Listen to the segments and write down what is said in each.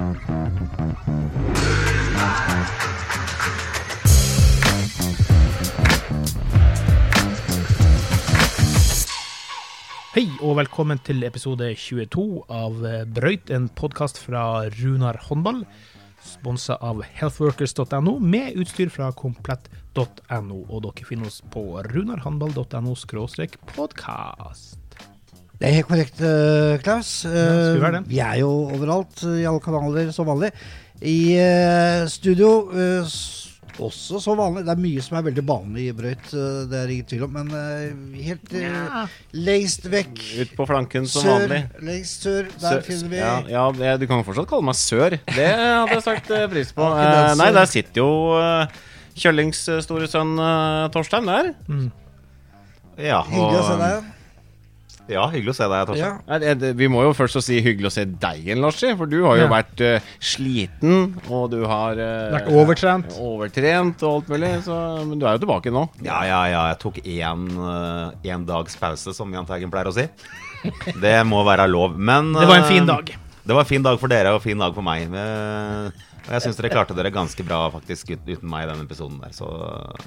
Hei og velkommen til episode 22 av Brøyt, en podkast fra Runar håndball. Sponsa av healthworkers.no, med utstyr fra komplett.no. Og dere finner oss på runarhåndball.no podkast. Det er helt korrekt, eh, Klaus. Ja, vi? Eh, vi er jo overalt, eh, i alle kanaler som vanlig. I studio også som vanlig. Det er mye som er veldig vanlig i Brøyt, det er ingen tvil om. Men helt ja. lengst vekk Ut på flanken som sør, vanlig. lengst sør, der Sør- finner vi ja, ja, du kan fortsatt kalle meg Sør. Det hadde jeg sagt pris på. Ja, Nei, der sitter jo Kjøllings store sønn Torstein der. Ja, Hyggelig å se deg. Ja, hyggelig å se deg, Torstein. Ja. Vi må jo først si hyggelig å se deg igjen, Larsi. For du har jo Ja. vært uh, sliten, og du har uh, Vært overtrent. overtrent og alt mulig. Så, men du er jo tilbake nå. Ja, ja, ja. Jeg tok én uh, en dags pause, som Jahn Teigen pleier å si. Det må være lov. Men Det var en fin eh, dag. Det var en fin dag for dere og en fin dag for meg. Eh, Og jeg syns dere klarte dere ganske bra faktisk uten meg i den episoden der. Så,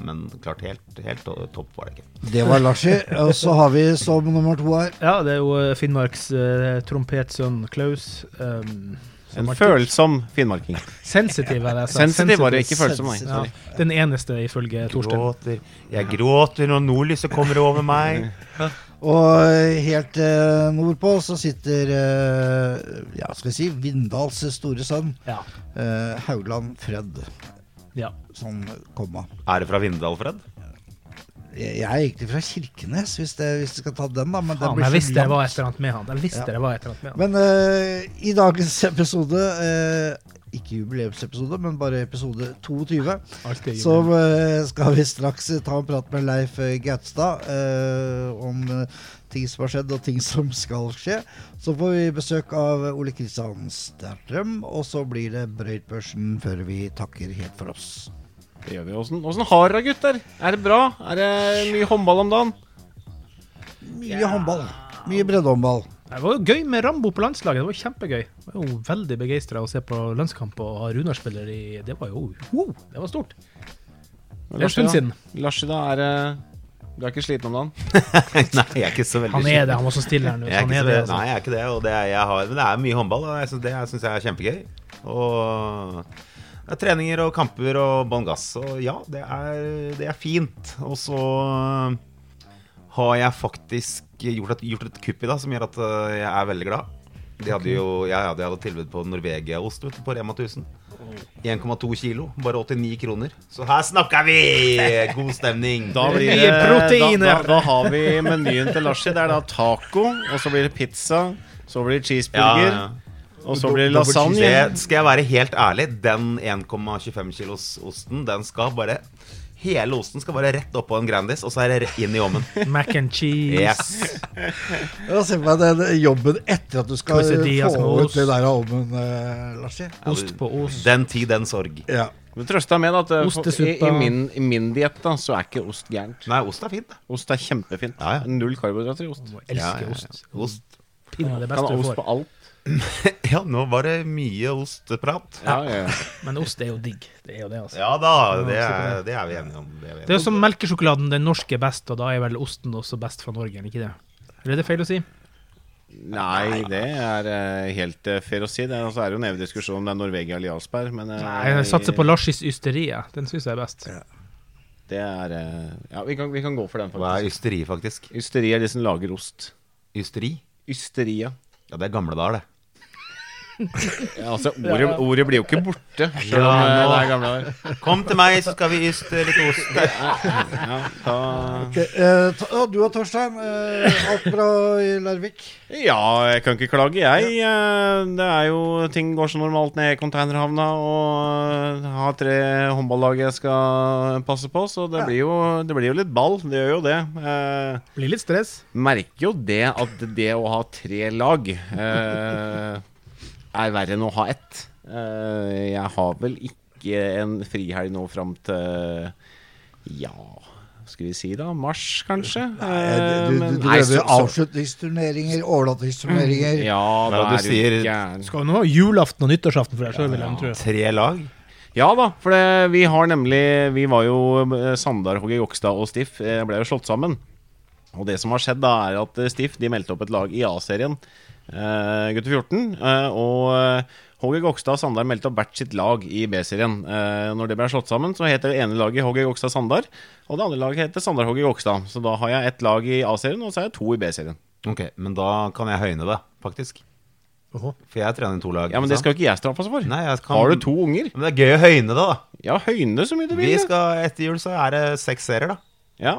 men klart helt, helt topp var det ikke. Det var Larsi. Og så har vi som nummer to her Ja, det er jo eh, Finnmarks uh, trompetsønn Klaus. Um, En følsom finnmarking. Sensitiv, er det Altså. Sensitiv var det, ikke følsom. Nei. Ja, den eneste, ifølge Torstein. Gråter. Jeg gråter når nordlyset kommer over meg. Og helt eh, nordpå så sitter eh, Ja, skal vi si Vindals store sønn. Ja. eh, Haugland Fred. ja. Sånn komma. Er det fra Vindal, Fred? Jeg jeg er egentlig fra Kirkenes, hvis, du skal ta den, da. Men den jeg visste det var et eller annet med han. Jeg visste Ja. det var et eller annet med han. Men eh, i dagens episode, eh, ikke jubileumsepisode, men bare episode 22, Alltid så eh, skal vi straks eh, ta en prat med Leif eh, Gautstad eh, om ting som har skjedd, og ting som skal skje. Så får vi besøk av Ole Kristian Stertrøm, og så blir det Brøytbørsen før vi takker helt for oss. Det gjør vi. Åssen åssen har dere gutter? Er det bra? Er det mye håndball om dagen? Mye håndball. Mye breddehåndball. Det var jo gøy med Rambo på landslaget. Det var kjempegøy. Jeg var jo veldig begeistra å se på landskamp og ha Runar-spiller i Det var jo wow, Det var stort. Det er en stund siden. Larsi, da er Du er ikke sliten om dagen? Nei, jeg er ikke så veldig sliten. Han er det. Han var så stille her nå. Jeg er Han er så, det, nei, altså. jeg er ikke det. Og det er, jeg har, men det er mye håndball, og jeg synes, det syns jeg er kjempegøy. Og det er treninger og kamper og bånn gass. Og ja, det er, det er fint. Og så har jeg faktisk gjort et, gjort et kupp i dag som gjør at øh, jeg er veldig glad. De hadde jo, jeg hadde, jeg hadde tilbud på Norvegia-ost på Rema 1000. 1,2 kilo, bare 89 kroner. Så her snakker vi! God stemning. Da blir det proteiner. Da, da, da har vi menyen til Larsi. Det er da taco, og så blir det pizza, så blir det cheeseburger, ja. og så blir det lasagne. Skal jeg være helt ærlig, den 1,25 kilos osten, den skal bare Hele osten skal bare rett oppå en Grandis, og så er det rett inn i ovnen. Mac and cheese. Yes. Ja, Se på deg den jobben etter at du skal få ut ost. det der av ovnen, eh, Larsi. Ost på ost. Den tid, den sorg. Ja. Men trøsta med at eh, i, i min, i min diett da, så er ikke ost gærent. Nei, ost er fint. Ost er kjempefint. Ja, ja. Null karbohydrater i ost. Jeg elsker Ja, ja, ja. ost. Ost. Pinne det Kan beste ha du ost får. på alt. Ja, nå var det mye osteprat. Ja, ja, ja. Men ost er jo digg. Det er jo det, altså. Ja da, det er, det er vi enige om. Det er Det er jo som melkesjokoladen, den norske er best, og da er vel osten også best fra Norge, er ikke det? Eller er det feil å si? Nei, det er eh, helt eh, fair å si. Det er, altså, er det jo en evig diskusjon om det er Norvegia eller Jarlsberg, men eh, Nei, jeg satser på Larsis Ysteria. Den syns jeg er best. Det er Ja, vi kan, vi kan gå for den, Hva er faktisk. ysteri, faktisk? Ysteri er de som lager ost. Ysteri? Ysteria. Ja, det er gamle dager, det. Ja, altså, ordet, ordet blir jo ikke borte, selv om Ja, eh, det er gamle. Kom til meg, så skal vi yste litt ost. Ja, ta. Okay, eh, ta- du og Torstein, eh, alt bra i Larvik? Ja, jeg kan ikke klage, jeg. Eh, Det er jo Ting går så normalt ned i containerhavna, og eh, har tre håndballag jeg skal passe på, så det, Ja. blir, jo, det blir jo litt ball. Det gjør jo det. Eh, Blir litt stress. merker jo det at det å ha tre lag eh, er verre enn å ha ett. Eh, jeg har vel ikke en frihelg nå fram til Ja skal vi si da, mars kanskje? Nei, Eh, du, du, du så- så- avslutningsturneringer, overnattingsturneringer Ja, er da det er du du sier? gæren. Skal nå ha julaften og nyttårsaften for deg sjøl, vil jeg tro. Tre lag. Ja da, for det, vi har nemlig Vi var jo eh, Sandar, Hogge Gokstad og Stiff eh, ble jo slått sammen. Og det som har skjedd, da er at eh, Stiff de meldte opp et lag i A-serien, eh, gutter 14. Uh, og eh, Hogge Gokstad og Sandar meldte opp hvert sitt lag i B-serien. Uh, når det ble slått sammen, så heter det ene laget Hogge Gokstad Sandar. Og det andre laget heter Sandar Hogge Gokstad. Så da har jeg ett lag i A-serien, og så har jeg to i B-serien. Ok, Men da kan jeg høyne det, faktisk. Åhå. For jeg trener to lag. Ja, men det skal jo ikke jeg straffes for. Nei, jeg kan... Har du to unger? Men det er gøy å høyne det, da. Ja, høyne så mye du vil. Vi skal, Etter jul så er det seks serier, da. Ja.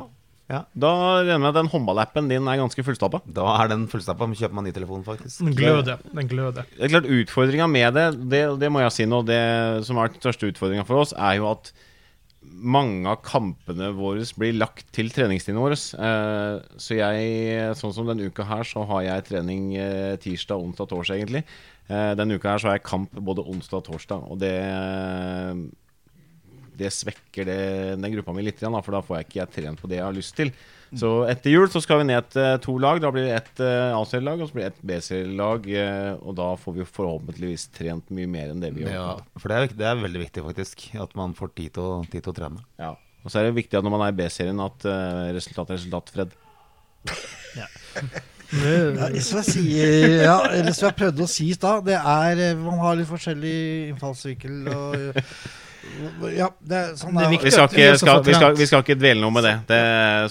Ja. Da regner jeg med at den håndballappen din er ganske fullstappa. Da er den fullstappa. Kjøper man ny telefon, faktisk. Den gløder. Den gløder. Det er klart Utfordringa med det, det, det må jeg si nå, det som er den største utfordringa for oss, er jo at mange av kampene våre blir lagt til treningstidene våre. Eh, så jeg, sånn som denne uka her, så har jeg trening eh, tirsdag, onsdag, torsdag, egentlig. Eh, denne uka her så har jeg kamp både onsdag og torsdag, og det det svekker det, den gruppa mi litt, igjen, da, for da får jeg ikke jeg trent på det jeg har lyst til. Så etter jul så skal vi ned til to lag. Da blir det ett uh, A-serielag og så blir det ett B-serielag. eh, og da får vi forhåpentligvis trent mye mer enn det vi gjør. Ja, for det er, det er veldig viktig, faktisk. At man får tid til å, tid til å trene. Ja. Og så er det viktig at når man er i B-serien, at uh, resultat er resultat, Fred. Ja, Det- som jeg sier Ja, eller som jeg prøvde å si i stad, det er eh, Man har litt forskjellig innfallsvinkel og Ja, det er sånn Det er viktig. Vi skal, ikke, skal, vi, skal, vi skal ikke dvele noe med det. det.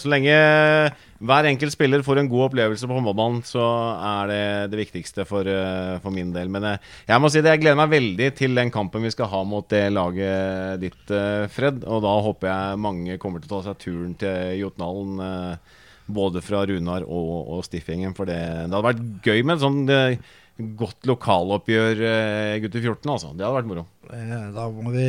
Så lenge hver enkelt spiller får en god opplevelse på håndballbanen, så er det det viktigste for, eh, for min del. Men eh, jeg må si det, jeg gleder meg veldig til den kampen vi skal ha mot det laget ditt, eh, Fred. Og da håper jeg mange kommer til å ta seg turen til Jotnalen. Både fra Runar og, og Stiffingen, For det, det hadde vært gøy med en sånn godt lokaloppgjør, eh, gutter 14. Altså. Det hadde vært moro. Eh, Da må vi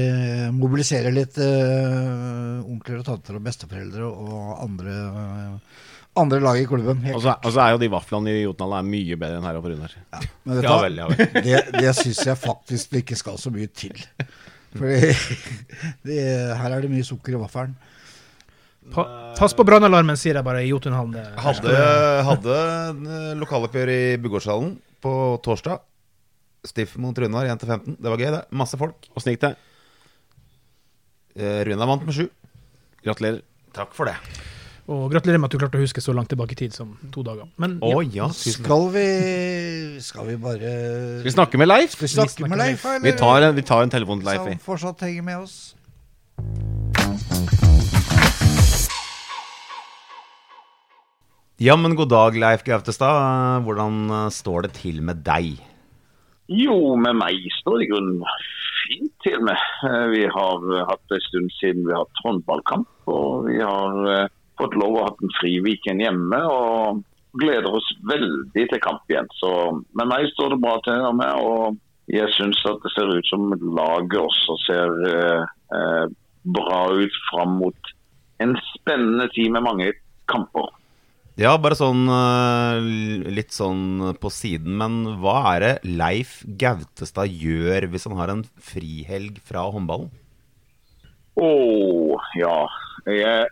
mobilisere litt uh, onkler og tanter og besteforeldre og andre, uh, andre lag i klubben. Og så og så er jo de vaflene i Jotnalen er mye bedre enn her oppe, Runar. Men vet du Ja vel, ja vel. det, det syns jeg faktisk det ikke skal så mye til. Fordi det, her er det mye sukker i vaffelen. Pa, pass på brannalarmen, sier jeg bare i Jotunhallen. Hadde, hadde lokaloppgjør i Bugårdshallen på torsdag. Stiff mot Runar 1-15. Det var gøy, det. Masse folk. Åssen gikk det? Eh, Runar vant med sju. Gratulerer. Takk for det. Og gratulerer med at du klarte å huske så langt tilbake i tid som to dager. Men ja. Oh, ja. Skal vi Skal vi bare Skal vi snakke med Leif? Skal vi snakke med Leif, eller? Vi tar en, vi tar en telefon til Leif. vi. Som fortsatt henger med oss. Ja, men god dag, Leif Gautestad. Hvordan eh, står det til med deg? Jo, med meg står det i grunnen fint til med. Eh, Vi har eh, hatt en stund siden vi har hatt håndballkamp, og vi har fått lov å ha en fri weekend hjemme. og gleder oss veldig til kamp igjen. Så med meg står det bra til med, og jeg syns at det ser ut som laget også ser eh, bra ut fram mot en spennende tid med mange kamper. Ja, bare sånn eh, litt sånn på siden, men hva er det Leif Gautestad gjør hvis han har en frihelg fra håndballen? Å ja. Jeg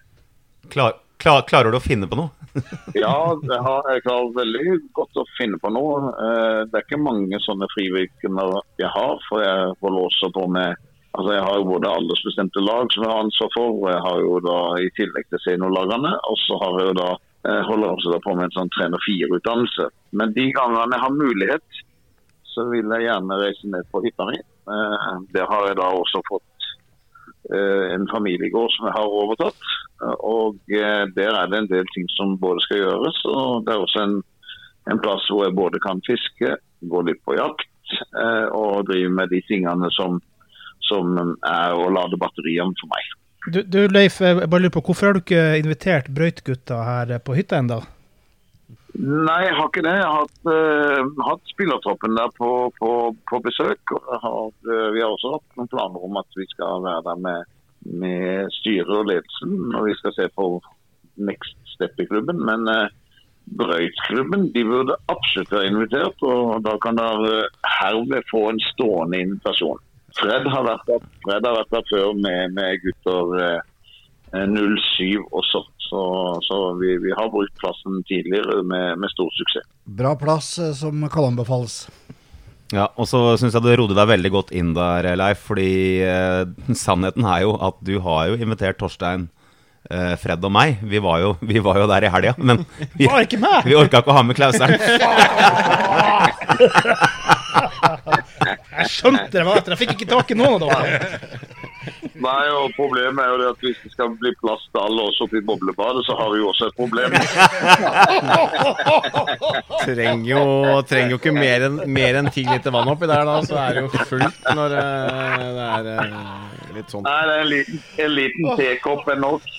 Klar, klar, klarer du å finne på noe? Ja, det har jeg klarer veldig godt å finne på noe. Eh, Det er ikke mange sånne frivillige jeg har, for jeg får låse på med Altså Jeg har jo både aldersbestemte lag som jeg har ansvar for, og jeg har jo da i tillegg til seniorlagene. Og så har jeg jo da holder også på med en sånn trener fire-utdannelse. Men de gangene jeg har mulighet, så vil jeg gjerne reise ned på hytta mi. Eh, Der har jeg da også fått eh, en familiegård som jeg har overtatt. Eh, Og eh, der er det en del ting som både skal gjøres. Og det er også en, en plass hvor jeg både kan fiske, gå litt på jakt eh, og drive med de tingene som, som er å lade batteriene for meg. Du, du Leif, jeg bare lurer på, hvorfor har du ikke invitert brøytgutta her på hytta ennå? Nei, jeg har ikke det. Jeg har hatt, uh, hatt spillertroppen der på, på, på besøk. har, uh, vi har også hatt noen planer om at vi skal være der med, med styret og ledelsen når vi skal se på next step i klubben. Men uh, Brøytklubben de burde absolutt være invitert, og da kan dere herved få en stående invitasjon. Fred har vært der, Fred har vært der før med, med gutter eh, eh, 07 også. Så, så vi, vi har brukt plassen tidligere med, med stor suksess. Bra plass eh, som kan anbefales. Ja, og så syns jeg du rodde deg veldig godt inn der, Leif. Fordi eh, sannheten er jo at du har jo invitert Torstein, eh, Fred og meg. Vi var jo, vi var jo der i helga, men vi, Var ikke med! vi orka ikke å ha med Klauseren. Jeg skjønte det var etter. Jeg fikk ikke tak i noen av dere. Nei, og Problemet er jo det at hvis det skal bli plass til alle oss oppi boblebadet, så har vi jo også et problem. Trenger jo, trenger jo ikke mer enn mer enn ti liter vann oppi der, da. Så er det jo fullt når eh, det er eh, litt sånn. Nei, det er en liten, en liten tekopp er nok.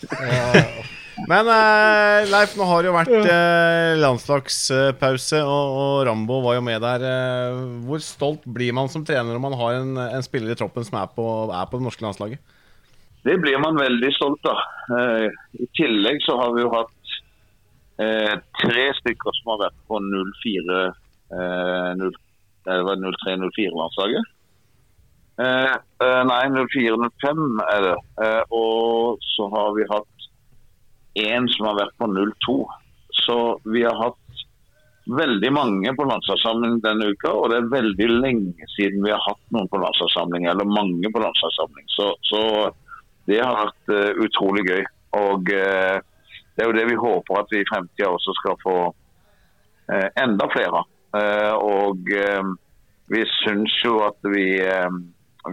Men uh, Leif, nå har det jo vært uh, landslagspause, og, og Rambo var jo med der. Uh, hvor stolt blir man som trener når man har en, en spiller i troppen som er på, er på det norske landslaget? Det blir man veldig stolt av. Eh, I tillegg så har vi jo hatt eh, tre stykker som har vært på 04 eh, 0 det var 03-04-landslaget. Eh, eh, nei, 04-05 er det. Eh, og så har vi hatt én som har vært på 02. Så vi har hatt veldig mange på landslagssamling denne uka, og det er veldig lenge siden vi har hatt noen på landslagssamling, eller mange på landslagssamling. Så, så det har vært uh, utrolig gøy. Og uh, det er jo det vi håper at vi i fremtida også skal få uh, enda flere av. Og vi syns jo at vi,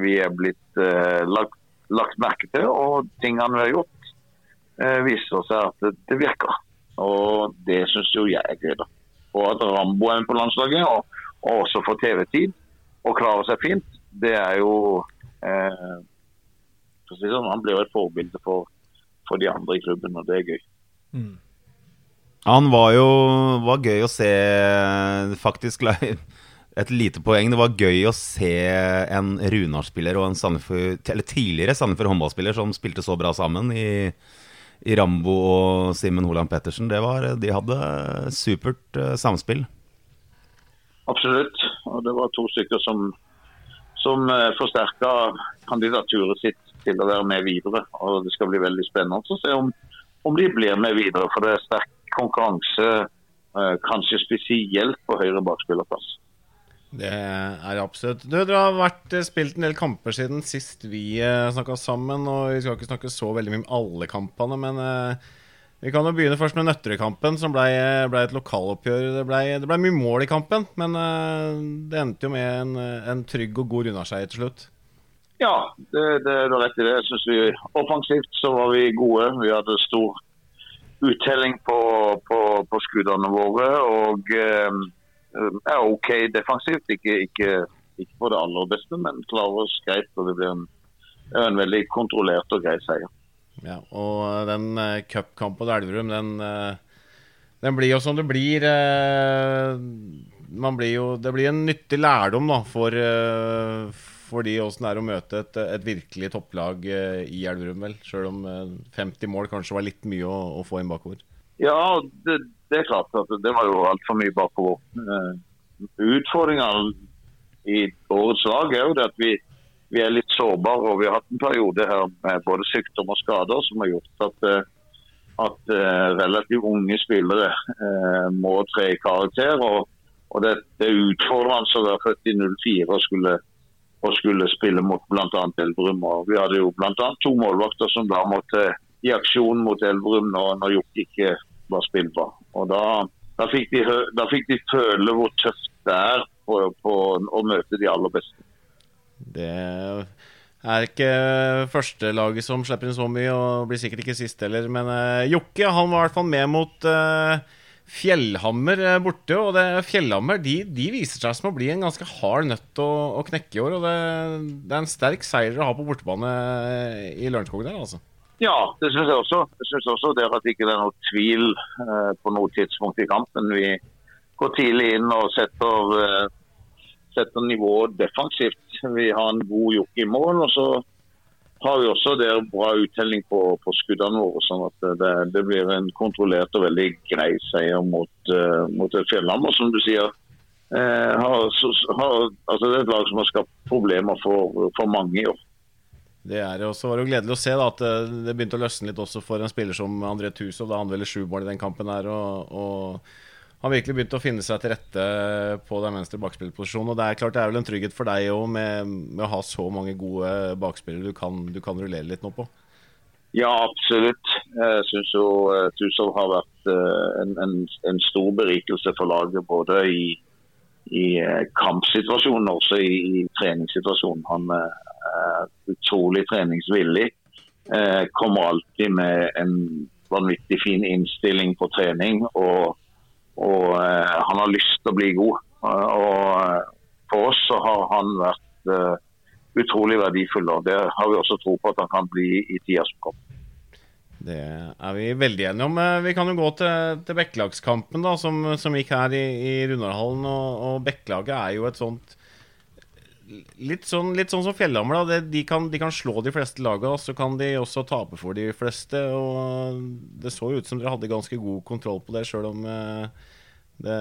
vi er blitt lagt, lagt merke til, og tingene vi har gjort, eh, viser seg at det, virker. Og det syns jo jeg er gøy. da. Og at Rambo er med på landslaget, og, og også får TV-tid og klarer seg fint, det er jo eh, sånn, Han blir jo et forbilde for, for de andre i klubben, og det er gøy. Han var jo var gøy å se Faktisk et lite poeng. Det var gøy å se en Runar-spiller og en Sandefjord, tidligere Sandefjord håndballspiller som spilte så bra sammen i Rambo og Simen Holand Pettersen. Var, de hadde supert eh, samspill. Absolutt. Og det var to stykker som, som uh, forsterka kandidaturet sitt til å være med videre. Og det skal bli veldig spennende å se om, om de blir med videre. For det er sterk konkurranse, eh, kanskje spesielt på høyre bakspillerplass. Det er absolutt. Du, det har vært eh, spilt en del kamper siden sist vi uh, snakka sammen. Og vi skal ikke snakke så veldig mye om alle kampene, men eh, vi kan jo begynne først med Nøtterøy-kampen, som ble, ble et lokaloppgjør. Det ble, det ble mye mål i kampen, men eh, det endte jo med en, en trygg og god Runar-seier til slutt. Ja, det, det er da rett i det. Jeg synes vi Offensivt så var vi gode. Vi hadde stor uttelling på, på, på skuddene våre. Og eh, er OK defensivt. Ikke, ikke, ikke på det aller beste, men klarer greit. Og det blir en, en veldig kontrollert og grei seier. Ja, og den uh, cupkampen til Elverum, den, uh, den blir jo som det blir. Uh, man blir jo, det blir en nyttig lærdom da, for, for de åssen det er å møte et, et virkelig topplag eh, i Elverum, vel. Sjøl om eh, 50 mål kanskje var litt mye å, å få inn bakover. Ja, det, det er klart at det var jo altfor mye bakover. Utfordringene i årets lag er jo det at vi, vi er litt sårbare. Og vi har hatt en periode her med både sykdom og skader som har gjort at, eh, at eh, relativt unge spillere eh, må tre i karakter. Og, og det, det er utfordrende å være født i 04 og skulle, og skulle spille mot bl.a. Elverum. Vi hadde jo bl.a. to målvakter som da måtte i aksjon mot Elverum når, når Jokke ikke var spillbar. Og da, da, fikk de, da fikk de føle hvor tøft det er på, på å møte de aller beste. Det er ikke førstelaget som slipper inn så mye, og blir sikkert ikke sist heller. Men uh, Jokke han var i hvert fall med mot uh, Fjellhammer eh, borte. Og det, Fjellhammer de, de viser seg som å bli en ganske hard nøtt å, å knekke i år. Og det, det er en sterk seier å ha på bortebane i Lørenskog der, altså. Ja, det syns jeg også. Jeg synes også det at ikke det er noe tvil eh, på noe tidspunkt i kampen. Vi går tidlig inn og setter, eh, setter nivået defensivt. Vi har en god jokke i mål. og så har vi også der bra uttelling på, på skuddene våre. sånn at det, det blir en kontrollert og veldig grei seier mot, uh, mot Fjellhammer, som du sier. eh, har, har, altså det er et lag som har skapt problemer for, for mange i år. Det er jo var jo gledelig å se da, at eh, det begynte å løsne litt også for en spiller som André Tusov. Da han vel sju mål i den kampen her. Og, og han virkelig begynte å finne seg til rette på den venstre bakspillerposisjonen. Og det er klart det er vel en trygghet for deg òg med, med, å ha så mange gode bakspillere du kan, du kan rullere litt nå på. Ja, absolutt. Jeg syns jo uh, Tusov har vært en, en, en, stor berikelse for laget. Både i, i uh, kampsituasjonen også i, i treningssituasjonen. Han er utrolig treningsvillig. kommer alltid med en vanvittig fin innstilling på trening. og, og han har lyst til å bli god. og For oss så har han vært utrolig verdifull. og Det har vi også tro på at han kan bli i tida som kommer. Det er vi veldig enige om. Eh, vi kan jo gå til, til Bekkelagskampen da, som, som, gikk her i, i Runarhallen. Og, og Bekkelaget er jo et sånt Litt sånn, litt sånn som Fjellhammer. Da. De, kan, de, kan, slå de fleste lagene, så kan de også tape for de fleste. Og Det så ut som dere hadde ganske god kontroll på det, sjøl om eh, det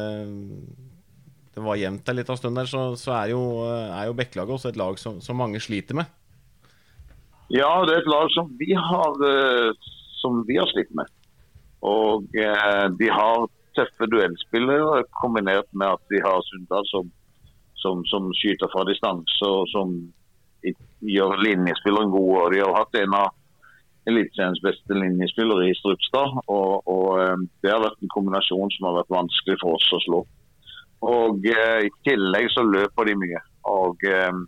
det var jevnt der litt av stund der, så, så er jo, er jo Bekkelaget også et lag som, som, mange sliter med. Ja, det er et lag som vi har, eh, som vi har slitt med. Og eh, de har tøffe duellspillere kombinert med at de har Sundal som, som, som skyter fra distanse og som gjør linjespilleren god. Og de har hatt en av Eliteseriens beste linjespillere i Strupstad. Og, og, eh, det har vært en kombinasjon som har vært vanskelig for oss å slå. Og eh, I tillegg så løper de mye. Og eh,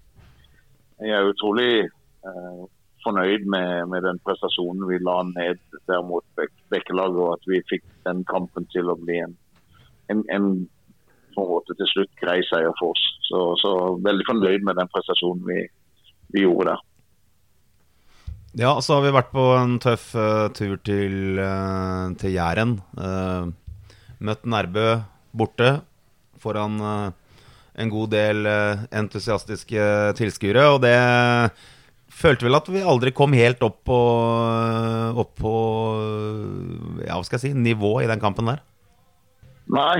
Jeg er utrolig eh, fornøyd med, med, den prestasjonen vi la ned der mot Bek Bekkelaget, og at vi fikk den kampen til å bli en, en, en på måte til slutt grei seier for oss. Så, så veldig fornøyd med den prestasjonen vi, vi, gjorde der. Ja, så har vi vært på en tøff uh, tur til, uh, til Jæren. Uh, møtt Nærbø borte foran en god del entusiastiske tilskuere. Og det følte vel at vi aldri kom helt opp på, eh, opp på ja, hva skal jeg si, nivå i den kampen der. Nei.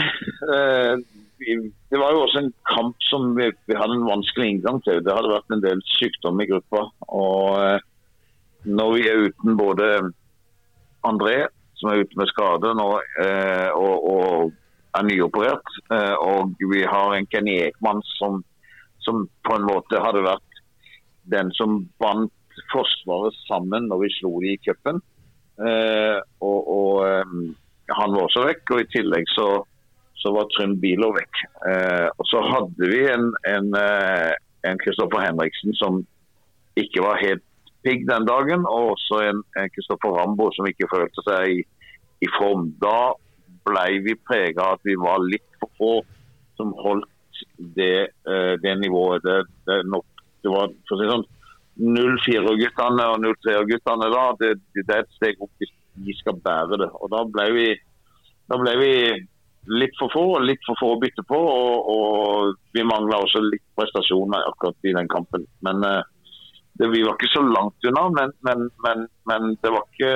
det var jo også en kamp som vi, vi, hadde en vanskelig inngang til. Det hadde vært en del sykdom i gruppa. Og når vi er uten både André, som er ute med skade nå, og, og er nyoperert. Eh, og vi har en Kenny Ekman som, som, på en måte hadde vært den som bandt Forsvaret sammen når vi slo de i cupen. Eh, og, og eh, han var også vekk. Og i tillegg så, så var Trym Bilo vekk. og så hadde vi en Kristoffer Henriksen som ikke var helt pigg den dagen, og også en Kristoffer Rambo som ikke følte seg i, i form. Da ble vi prega av at vi var litt for få som holdt det, uh, det nivået. Det, det, nok, det, var for å si sånn 04-guttene og 03-guttene da, det, det, er et steg opp hvis de skal bære det. Og Da ble vi, da ble vi litt for få og litt for få å bytte på. Og, og vi mangla også litt prestasjoner akkurat i den kampen. Men uh, Vi var ikke så langt unna, men, men, men, men det, var ikke,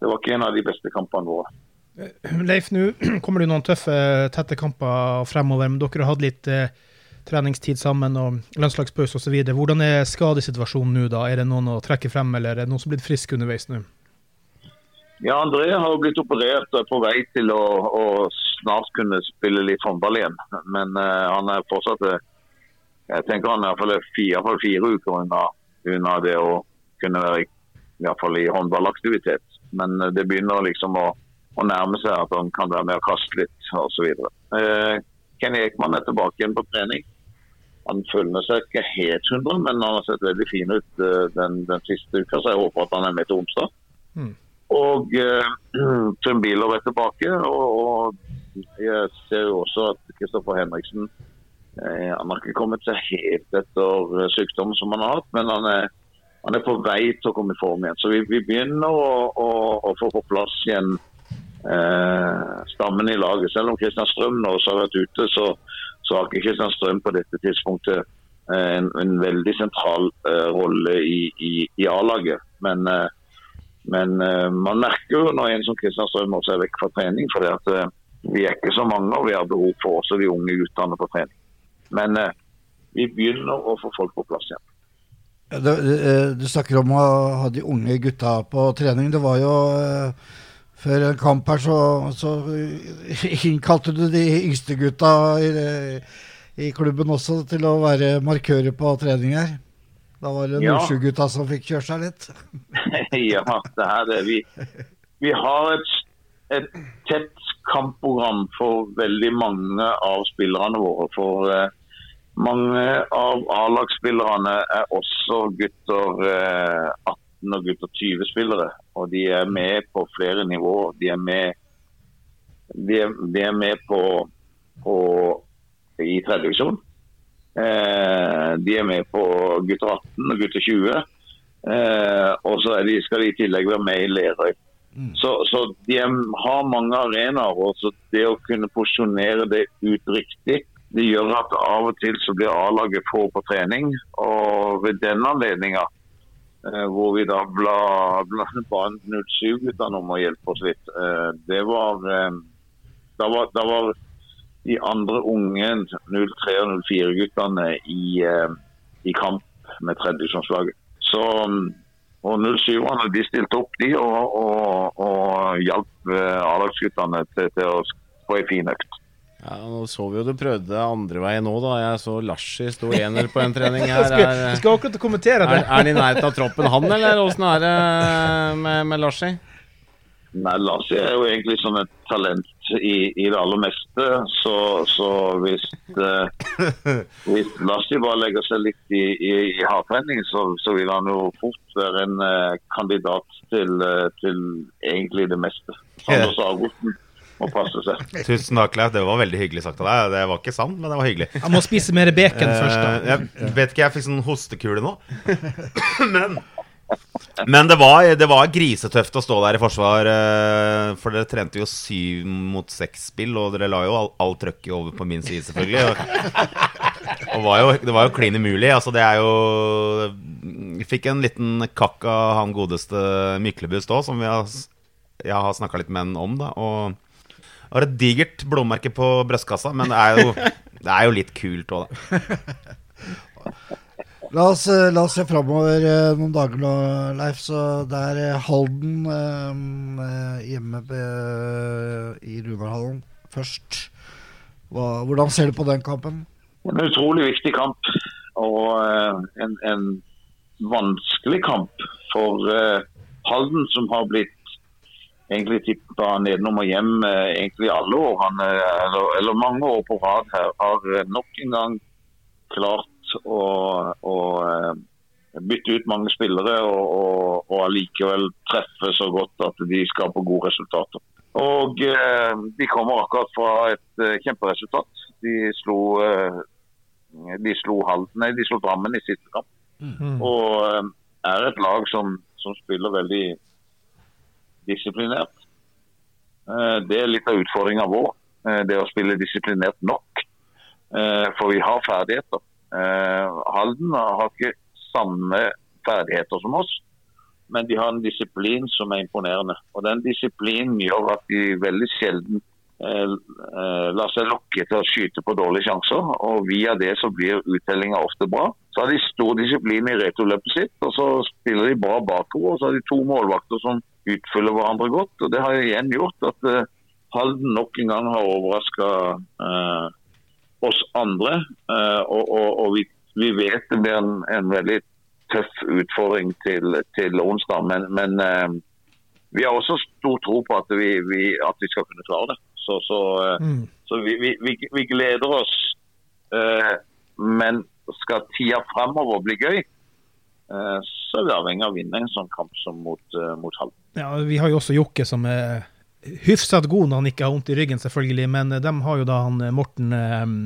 det var ikke en av de beste kampene våre. Eh, Leif, nå kommer det noen tøffe, tette kamper fremover. men Dere har hatt litt eh, treningstid sammen og landslagspause osv. Hvordan er skadesituasjonen nå? da? Er det noen å trekke frem, eller er det noen som er blitt frisk underveis nå? Ja, André har jo blitt operert og er på vei til å, å snart kunne spille litt håndball igjen. Men uh, han er fortsatt uh, Jeg tenker han er iallfall fire, fire uker unna, unna, det å kunne være i, i, fall i håndballaktivitet. Men uh, det begynner liksom å å, nærme seg at han kan være med og kaste litt osv. Uh, Kenny Ekman er tilbake igjen på trening. Han føler seg ikke helt 100, men han har sett veldig fin ut uh, den, den, siste uka, så jeg håper at han er med til onsdag. Mm. Og uh, Trym Biler er tilbake. Og, og, jeg ser jo også at Kristoffer Henriksen uh, Han har ikke kommet seg helt etter sykdommen som han har hatt, men han er, han er, på vei til å komme i form igjen. Så vi, vi begynner å, å, å, få på plass igjen eh, stammen i laget. Selv om Kristian Strøm nå også har vært ute, så, så har ikke Strøm på dette tidspunktet eh, en, en, veldig sentral uh, rolle i, i, i A-laget. Men, uh, men uh, man merker jo når en som Kristian Strøm også er vekk fra trening, for at, vi er ikke så mange og vi har behov for også de unge guttene på trening. Men vi begynner å få folk på plass igjen. Du, du snakker om å ha de unge gutta på trening. Det var jo før en kamp her, så, så innkalte du de yngste gutta i, i klubben også til å være markører på trening her. Da var det Ja. Nordsjø-gutta som fikk kjørt seg litt. ja, det er det. Vi, vi har et, et tett kampprogram for veldig mange av spillerne våre. For eh, mange av A-lagsspillerne er også gutter eh, 18 og gutter 20-spillere. Og de er med på flere nivåer. De er med, de er, de er med på, på i tredje divisjon. Eh, de er med på gutter 18 og gutter 20. Eh, og så de, skal de i tillegg være med i Lerøy. Så, så de har mange arenaer. og så Det å kunne posisjonere det ut riktig, det gjør at av og til så blir A-laget få på trening. Og ved denne anledninga, hvor vi da bla, bla, ba 07-guttene om å hjelpe oss litt, eh, det var, eh, da var Da var de andre unge 03- og 04-guttene i, eh, i kamp med tredjedivisjonslaget. Så mm, og 07-erne de stilte opp de og, og, og hjalp eh, A-lagsguttene til, til å få ei fin økt. Ja, Nå så vi jo du prøvde andre veien nå, da. Jeg så Larsi sto ener på en trening her. Er, jeg skal akkurat kommentere er, det. er han i nærheten av troppen, han, eller åssen er det med, med Larsi? Nei, Lars er jo egentlig som et talent i, i det aller meste. Så, så hvis, eh, hvis Lars bare legger seg litt i, i, i hardtrening, så, så vil han jo fort være en eh, kandidat til, eh, til egentlig det meste. Sander Sagosen må passe seg. Tusen takk, Leif. Det var veldig hyggelig sagt av deg. Det var ikke sant, men det var hyggelig. Jeg må spise mer bacon først, da. Eh, Jeg vet ikke, jeg fikk sånn hostekule nå. Men, men det, var, det var grisetøft å stå der i forsvar. eh, For dere trente jo syv mot seks-spill, og dere la jo all, all trøkket over på min side, selvfølgelig. Og, og var jo, det var jo klin umulig. Altså, det er jo fikk en liten kakk av han godeste Myklebust òg, som vi har, jeg har snakka litt med han om. da Og har et digert blåmerke på brystkassa, men det er jo, det er jo litt kult òg, da. La oss, eh, la oss se framover eh, noen dager nå, Leif. Så det er eh, Halden eh, hjemme i Runarhallen først. Hva, hvordan ser du på den kampen? En utrolig viktig kamp. Og eh, en, en vanskelig kamp for eh, Halden, som har blitt egentlig tippa nedenom og hjem eh, egentlig alle år, han, eh, eller, eller mange år på rad her, har eh, nok en gang klart å, å bytte ut mange spillere og, og, og allikevel treffe så godt at de skaper gode resultater. Og eh, de kommer akkurat fra et eh, kjemperesultat. De slo, eh, de slo Halden, nei, de slo Drammen i siste kamp. Mm. Og eh, er et lag som, som spiller veldig disiplinert. Eh, det er litt av utfordringa vår, eh, det å spille disiplinert nok. Eh, for vi har ferdigheter. Halden har ikke samme ferdigheter som oss, men de har en disiplin som er imponerende. Og Den disiplinen gjør at de veldig sjelden lar seg lokke til å skyte på dårlige sjanser. og Via det så blir uttellinga ofte bra. Så har de stor disiplin i returløpet sitt, og så spiller de bra bakover. og Så har de to målvakter som utfyller hverandre godt. og Det har igjen gjort at uh, Halden nok en gang har overraska uh, oss andre. Uh, og og, og vi, vi vet det blir en, en veldig tøff utfordring til, til onsdag, men, men eh, vi har også stor tro på at vi, vi, at vi skal kunne klare det. Så, så, eh, Mm. så vi, vi, vi, vi gleder oss. Eh, men skal tida fremover bli gøy, eh, så er vi avhengig av å vinne en sånn kamp som mot, mot Halden. Ja, vi har jo også Jokke som er hyfsat god når han ikke har vondt i ryggen, selvfølgelig. Men eh, de har jo da han eh, Morten um,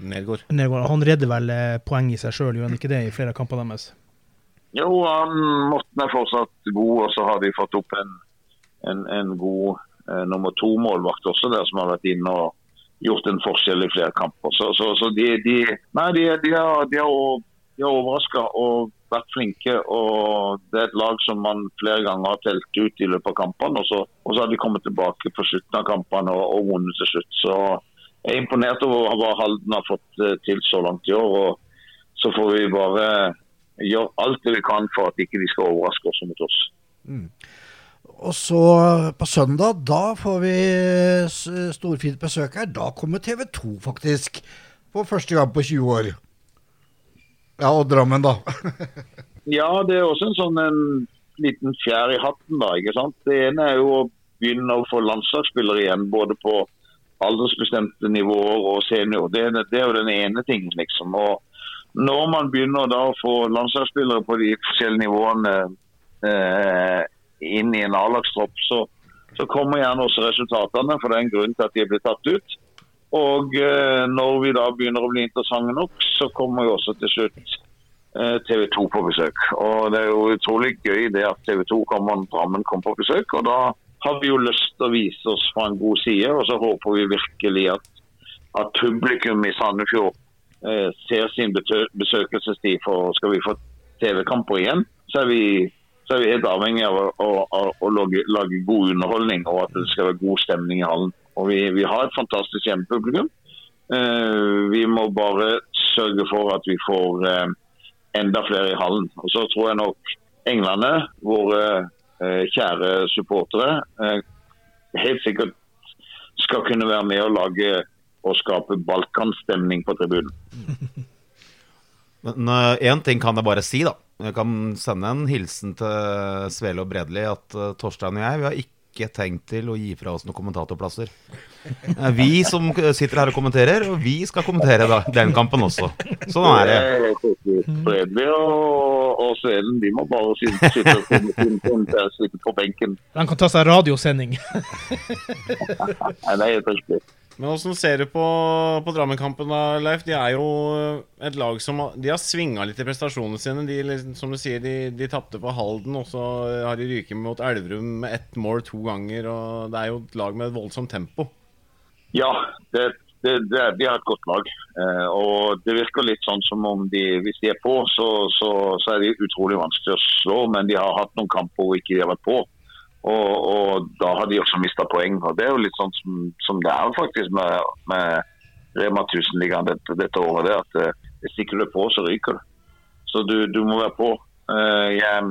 Nedgård. Nergård. Han redder vel poeng i seg sjøl, gjør han ikke det, i flere kamper deres? Jo, han Morten er fortsatt god, og så har de fått opp en, en, en god eh, nummer to-målvakt også der, som har vært inne og gjort en forskjell i flere kamper. Så, så, så de, de, nei, de, de har, de har, har overraska og vært flinke. og Det er et lag som man flere ganger har telt ut i løpet av kampene. Og så, og så har de kommet tilbake på slutten av kampene og, og vunnet til slutt. Så jeg er imponert over hva Halden har fått eh, til så langt i år. og Så får vi bare gjøre alt det vi kan for at ikke de skal overraske oss mot oss. Og så på søndag, da får vi storfint besøk her. Da kommer TV 2, faktisk. For første gang på 20 år. Ja, og Drammen, da. Ja, det er også en sånn en liten fjær i hatten, da. ikke sant? Det ene er jo å begynne å få landslagsspillere igjen, både på aldersbestemte nivåer og senior. Det, det er jo den ene tingen, liksom. Og når man begynner da å få landslagsspillere på de forskjellige nivåene eh, inn i en A-lagstropp, så, så kommer gjerne også resultatene, for det er en grunn til at de blitt tatt ut. Og eh, når vi da begynner å bli interessante nok, så kommer jo også til slutt eh, TV 2 på besøk. Og Det er jo utrolig gøy det at TV 2 kommer, Drammen kommer på besøk. og Da har vi jo lyst til å vise oss fra en god side. og Så håper vi virkelig at, at publikum i Sandefjord eh, ser sin besøkelsestid. For skal vi få TV-kamper igjen, så er vi, så er vi helt avhengig av å, å, å, å lage, lage god underholdning og at det skal være god stemning i hallen. Og Vi, vi har et fantastisk hjemmepublikum. Eh, vi må bare sørge for at vi får eh, enda flere i hallen. Og så tror jeg nok englene, våre eh, kjære supportere, helt sikkert skal kunne være med og lage og skape balkanstemning på tribunen. Men én ting kan jeg bare si, da. Jeg kan sende en hilsen til Svele og Bredli at Torstein og jeg vi har ikke tenkt til å gi fra oss noen kommentatorplasser. Er vi som sitter her og kommenterer, og vi skal kommentere da, den kampen også. Sånn er det. Fredelig og, og Svelen de må bare sitte på benken. De kan ta seg radiosending. Nei, det er helt riktig. Men åssen ser du på, på Drammen-kampen, Leif? De er jo et lag som De har svinga litt i prestasjonene sine. De, liksom, som du sier, de, de tapte på Halden, og så har de ryket mot Elverum med ett mål to ganger. og Det er jo et lag med et voldsomt tempo. Ja, det, det, det, de har et godt lag. Eh, og det virker litt sånn som om de, hvis de er på, så, så, så er de utrolig vanskelig å slå. Men de har hatt noen kamper hvor ikke de har vært på. Og, og da har de også mista poeng. og Det er jo litt sånn som, som det er faktisk med, med Rema 1000-ligaen dette, dette året. det at eh, Hvis ikke du er på, så ryker du. Så du, du må være på. Eh, jeg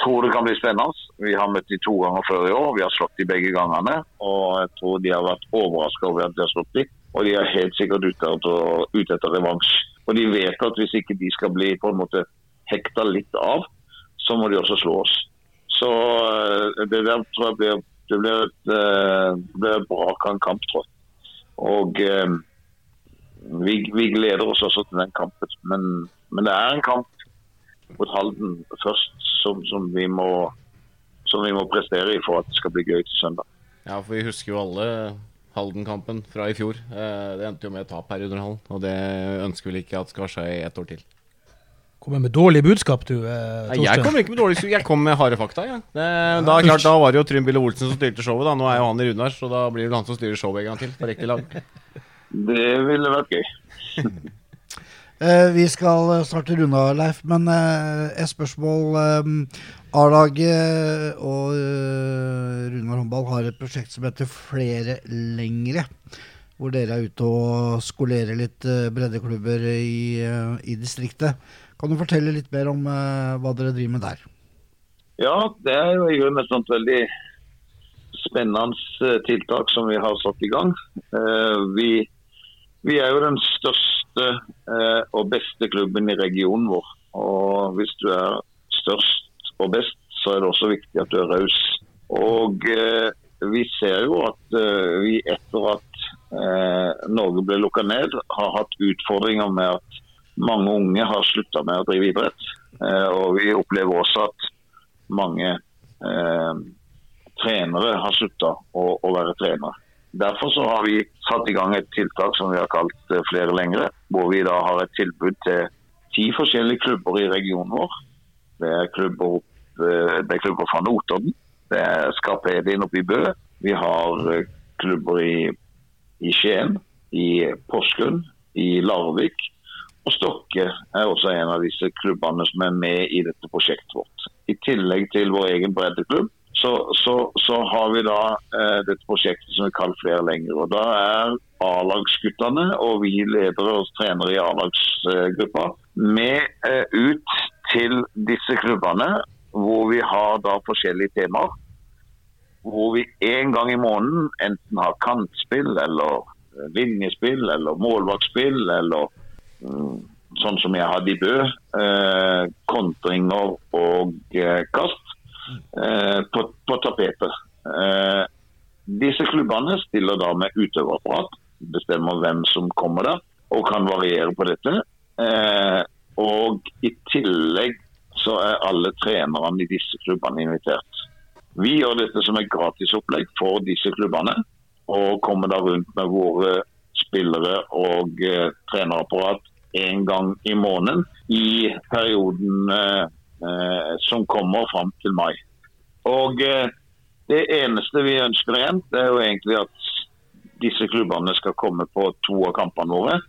tror det kan bli spennende. Vi har møtt de to ganger før i år. Vi har slått de begge gangene. Og jeg tror de har vært overraska over at de har slått de. Og de er helt sikkert ute etter, ute etter revansj. Og de vet at hvis ikke de skal bli på en måte hekta litt av, så må de også slå oss. Så eh, det der tror jeg blir, det blir et, eh, det et bra kamp, tror jeg. Og eh, vi, vi gleder oss også til den kampen. Men, men det er en kamp mot Halden først som, som, vi må, som vi må prestere i for at det skal bli gøy til søndag. Ja, for vi husker jo alle Halden-kampen fra i fjor. Eh, Det endte jo med tap her under Hallen, og det ønsker vi ikke at skal skje i ett år til. Kommer med dårlige budskap, du, eh, Nei, jeg kommer ikke med dårlig Jeg kom med harde fakta. Ja. Det, da, klart, da var det jo Trym Bille Olsen som styrte showet. da Nå er jo han i Runar, så da blir det vel han som styrer showet en gang til. På riktig lag. Det ville vært gøy. Eh, vi skal snart runde av, Leif, men eh, et spørsmål. Eh, A-laget og eh, Runar håndball har et prosjekt som heter Flere lengre. Hvor dere er ute og skolerer litt eh, breddeklubber i, eh, i distriktet. Kan du fortelle litt mer om eh, hva dere driver med der? Ja, det er jo i grunnen et sånt veldig spennende eh, tiltak som vi har satt i gang. Eh, Vi, vi er jo den største og beste klubben i regionen vår. Og hvis du er størst og best, så er det også viktig at du er raus. Og vi ser jo at vi etter at Norge ble lukka ned, har hatt utfordringer med at mange unge har slutta med å drive idrett. Eh, og vi opplever også at mange eh, trenere har slutta å, å være trenere. Derfor så har vi satt i gang et tiltak som vi har kalt eh, Flere lengre, hvor vi da har et tilbud til ti forskjellige klubber i regionen vår. Det er klubber, opp, eh, det er klubber fra Notodden, det er Skarpedien oppe i Bø. Vi har klubber i, i Skien, i Porsgrunn, i Larvik. Og Stokke er også en av disse klubbene som er med i dette prosjektet vårt. I tillegg til vår egen breddeklubb, så, så, så har vi da eh, dette prosjektet som vi kaller Flere lenger. og Da er A-lagsguttene og vi ledere og trenere i A-lagsgruppa med eh, ut til disse klubbene, hvor vi har da forskjellige temaer. Hvor vi en gang i måneden enten har kantspill eller eh, linjespill eller målvaktspill eller sånn som jeg hadde i Bø, eh, kontringer og eh, kast eh, på, på tapetet. Eh, disse klubbene stiller da med utøverapparat, bestemmer hvem som kommer der, og kan variere på dette. Eh, og i tillegg så er alle trenerne i disse klubbene invitert. Vi gjør dette som et gratisopplegg for disse klubbene, og kommer da rundt med våre spillere og eh, trenerapparat en gang i måneden i perioden eh, eh, som kommer fram til mai. Og eh, Det eneste vi ønsker igjen, det er jo egentlig at disse klubbene skal komme på to av kampene våre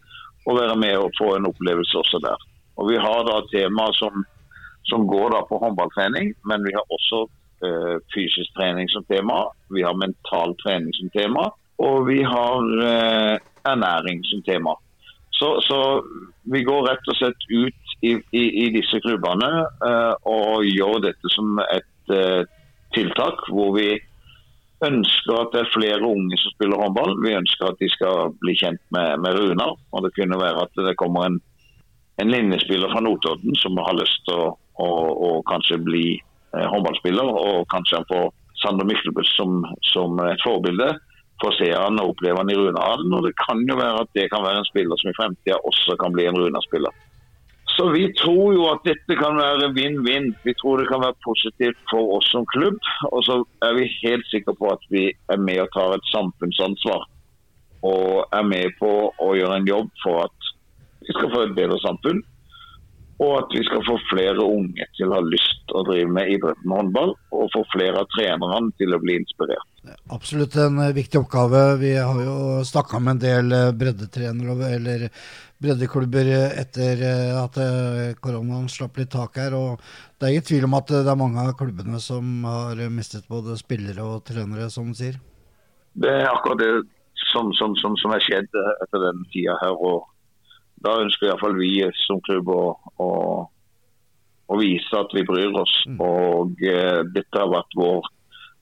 og være med og få en opplevelse også der. Og Vi har da temaer som, som går da på håndballtrening, men vi har også eh, fysisk trening som tema. Vi har mental trening som tema, og vi har eh, ernæring som tema. Så, så, vi går rett og slett ut i, i, i disse klubbene uh, og gjør dette som et uh, tiltak hvor vi ønsker at det er flere unge som spiller håndball. Vi ønsker at de skal bli kjent med, med Runar. Og det kunne være at det kommer en, en linjespiller fra Notodden som har lyst til å, å, å kanskje bli eh, håndballspiller, og kanskje han får Sander Myklebust som, som et forbilde få se han og oppleve han i Runehallen. Og det kan jo være at det kan være en spiller som i fremtida også kan bli en Runa-spiller. Så vi tror jo at dette kan være vinn-vinn. Vi tror det kan være positivt for oss som klubb. Og så er vi helt sikre på at vi er med og tar et samfunnsansvar. Og er med på å gjøre en jobb for at vi skal få et bedre samfunn. Og at vi skal få flere unge til å ha lyst til å drive med idretten håndball. Og få flere av trenerne til å bli inspirert. Absolutt en eh, viktig oppgave. Vi har jo snakka med en del eh, breddetrenere eller breddeklubber eh, etter at koronaen slapp litt tak her. og Det er ingen tvil om at det er mange av klubbene som har mistet både spillere og trenere, som sier. Det er akkurat det som, som, som, som er skjedd etter den tida her. og Da ønsker iallfall vi som klubb å, å, å, vise at vi bryr oss. Mm. Og dette har vært vår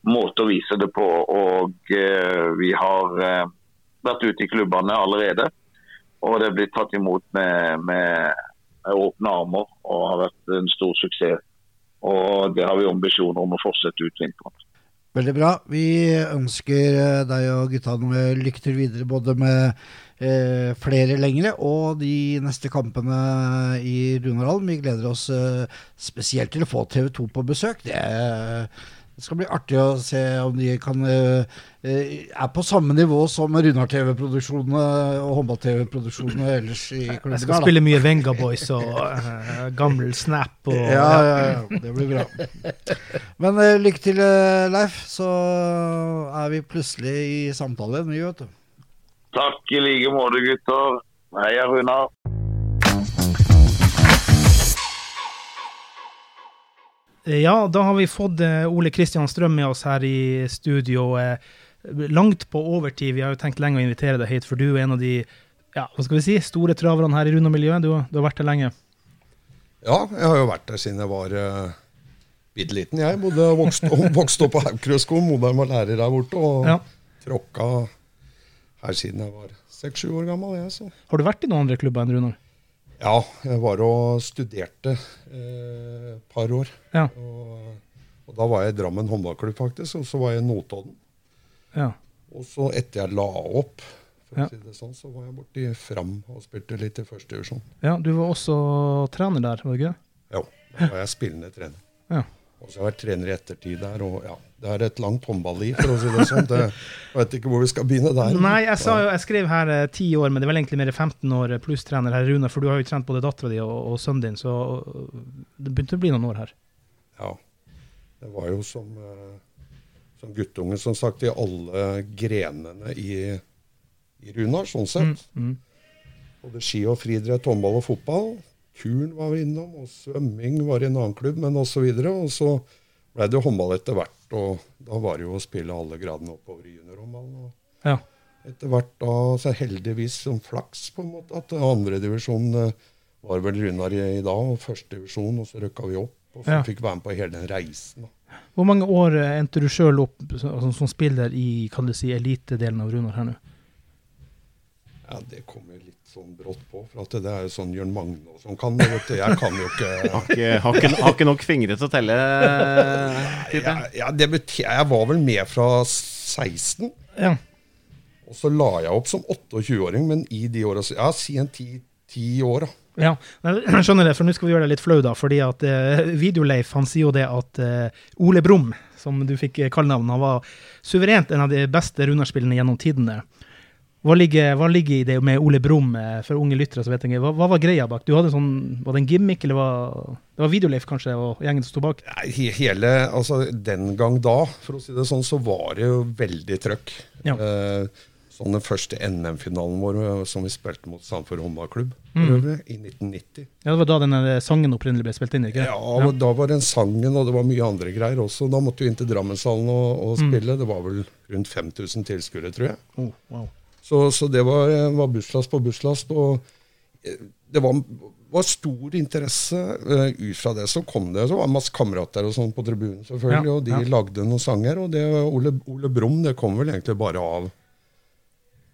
måte å vise det på. Og eh, vi har eh, vært ute i klubbene allerede. Og det er blitt tatt imot med, med, med åpne armer og har vært en stor suksess. Og det har vi ambisjoner om å fortsette ut vinteren. Veldig bra. Vi ønsker eh, deg og guttene lykke til videre både med eh, flere lengre og de neste kampene i Runarhallen. Vi gleder oss eh, spesielt til å få TV 2 på besøk. Det er det skal bli artig å se om de kan uh, er på samme nivå som Runar-TV-produksjonene og håndball-TV-produksjonene ellers i klubben. Jeg skal spille mye Venga Boys og uh, gammel Snap og ja, ja, ja, det blir bra. Men uh, lykke til, Leif. Så er vi plutselig i samtale igjen, vi, vet du. Takk i like måte, gutter. Heia Runar. Ja, da har vi fått eh, Ole Kristian Strøm med oss her i studio. Eh, langt på overtid. Vi har jo tenkt lenge å invitere deg hit, for du er en av de ja, hva skal vi si, store traverne her i Runa-miljøet. Du, du, har vært der lenge? Ja, jeg har jo vært der siden jeg var uh, bitte liten. Jeg bodde og vokste, vokste opp på Haukrødskolen. Moderen var lærer der borte. Og ja. tråkka her siden jeg var seks-sju år gammel. Jeg. Har du vært i noen andre klubber enn Runar? Ja, jeg var og studerte et eh, par år. Ja. Og, og, da var jeg i Drammen håndballklubb, faktisk. Og så var jeg i Notodden. Ja. Og så etter jeg la opp, for å si det sånn, så var jeg borti Fram og spilte litt i første divisjon. Ja, Du var også trener der, var du ikke? Ja, da var jeg spillende trener. Ja. Og så har jeg vært trener i ettertid der. og ja, Det er et langt håndballiv, for å si det sånn. Det, jeg vet ikke hvor vi skal begynne der. Nei, jeg, sa, jeg skrev her eh, ti år, men det er vel egentlig mer 15 år pluss-trener her, Rune. For du har jo trent både dattera di og, og, sønnen din, så det begynte å bli noen år her. Ja. Det var jo som, eh, som guttunge, som sagt, i alle grenene i, i Runar, sånn sett. Mm, mm. Både ski og friidrett, håndball og fotball turn var vi innom, og svømming var i en annen klubb, men osv. Og, og så ble det håndball etter hvert. Og da var det jo å spille alle gradene oppover i juniorhåndballen. Ja. Etter hvert da, så heldigvis som flaks, på en måte, at andredivisjon var vel Runar i, i dag, og førstedivisjon, og så røkka vi opp. Og så ja. fikk være med på hele den reisen. da. Hvor mange år endte du sjøl opp altså, som spiller i kan du si, elitedelen av Runar her nå? Ja, Det kommer litt sånn brått på. For at det er jo sånn Jørn Magne og sånn kan det. vet du. Jeg kan jo ikke Har ikke, har ikke, har ikke nok fingre til å telle? Ja, ja, det betyr, jeg var vel med fra 16. Ja. Og så la jeg opp som 28-åring, men i de åra Ja, si en ti, ti år, da. Ja, jeg skjønner det, for nå skal vi gjøre deg litt flau, da. fordi at uh, Videoleif han sier jo det at uh, Ole Brumm, som du fikk kallenavn, han var suverent en av de beste runarspillene gjennom tidene. Hva ligger, hva ligger, i det med Ole Brumm eh, for unge lyttere? som vet ikke, hva, hva, var greia bak? Du hadde sånn, Var det en gimmick, eller var, det var Videoleif kanskje, og gjengen som sto bak? Hele, altså Den gang da, for å si det sånn, så var det jo veldig trøkk. Ja. Eh, sånn Den første NM-finalen vår eh, som vi spilte mot Sandefjord håndballklubb mm. i 1990. Ja, Det var da denne sangen opprinnelig ble spilt inn? ikke Ja, ja, da var den sangen, og det var mye andre greier også. Da måtte vi inn til Drammenshallen og, og mm. spille. Mm. Det var vel rundt 5000 tilskuere, tror jeg. Oh, wow. Så, så det var, var, busslast på busslast. Og eh, det var, var stor interesse. Uh, ut fra det så kom det så var det masse kamerater og sånn på tribunen, selvfølgelig. Ja, og de ja. lagde noen sanger. Og det Ole, Ole Brumm det kom vel egentlig bare av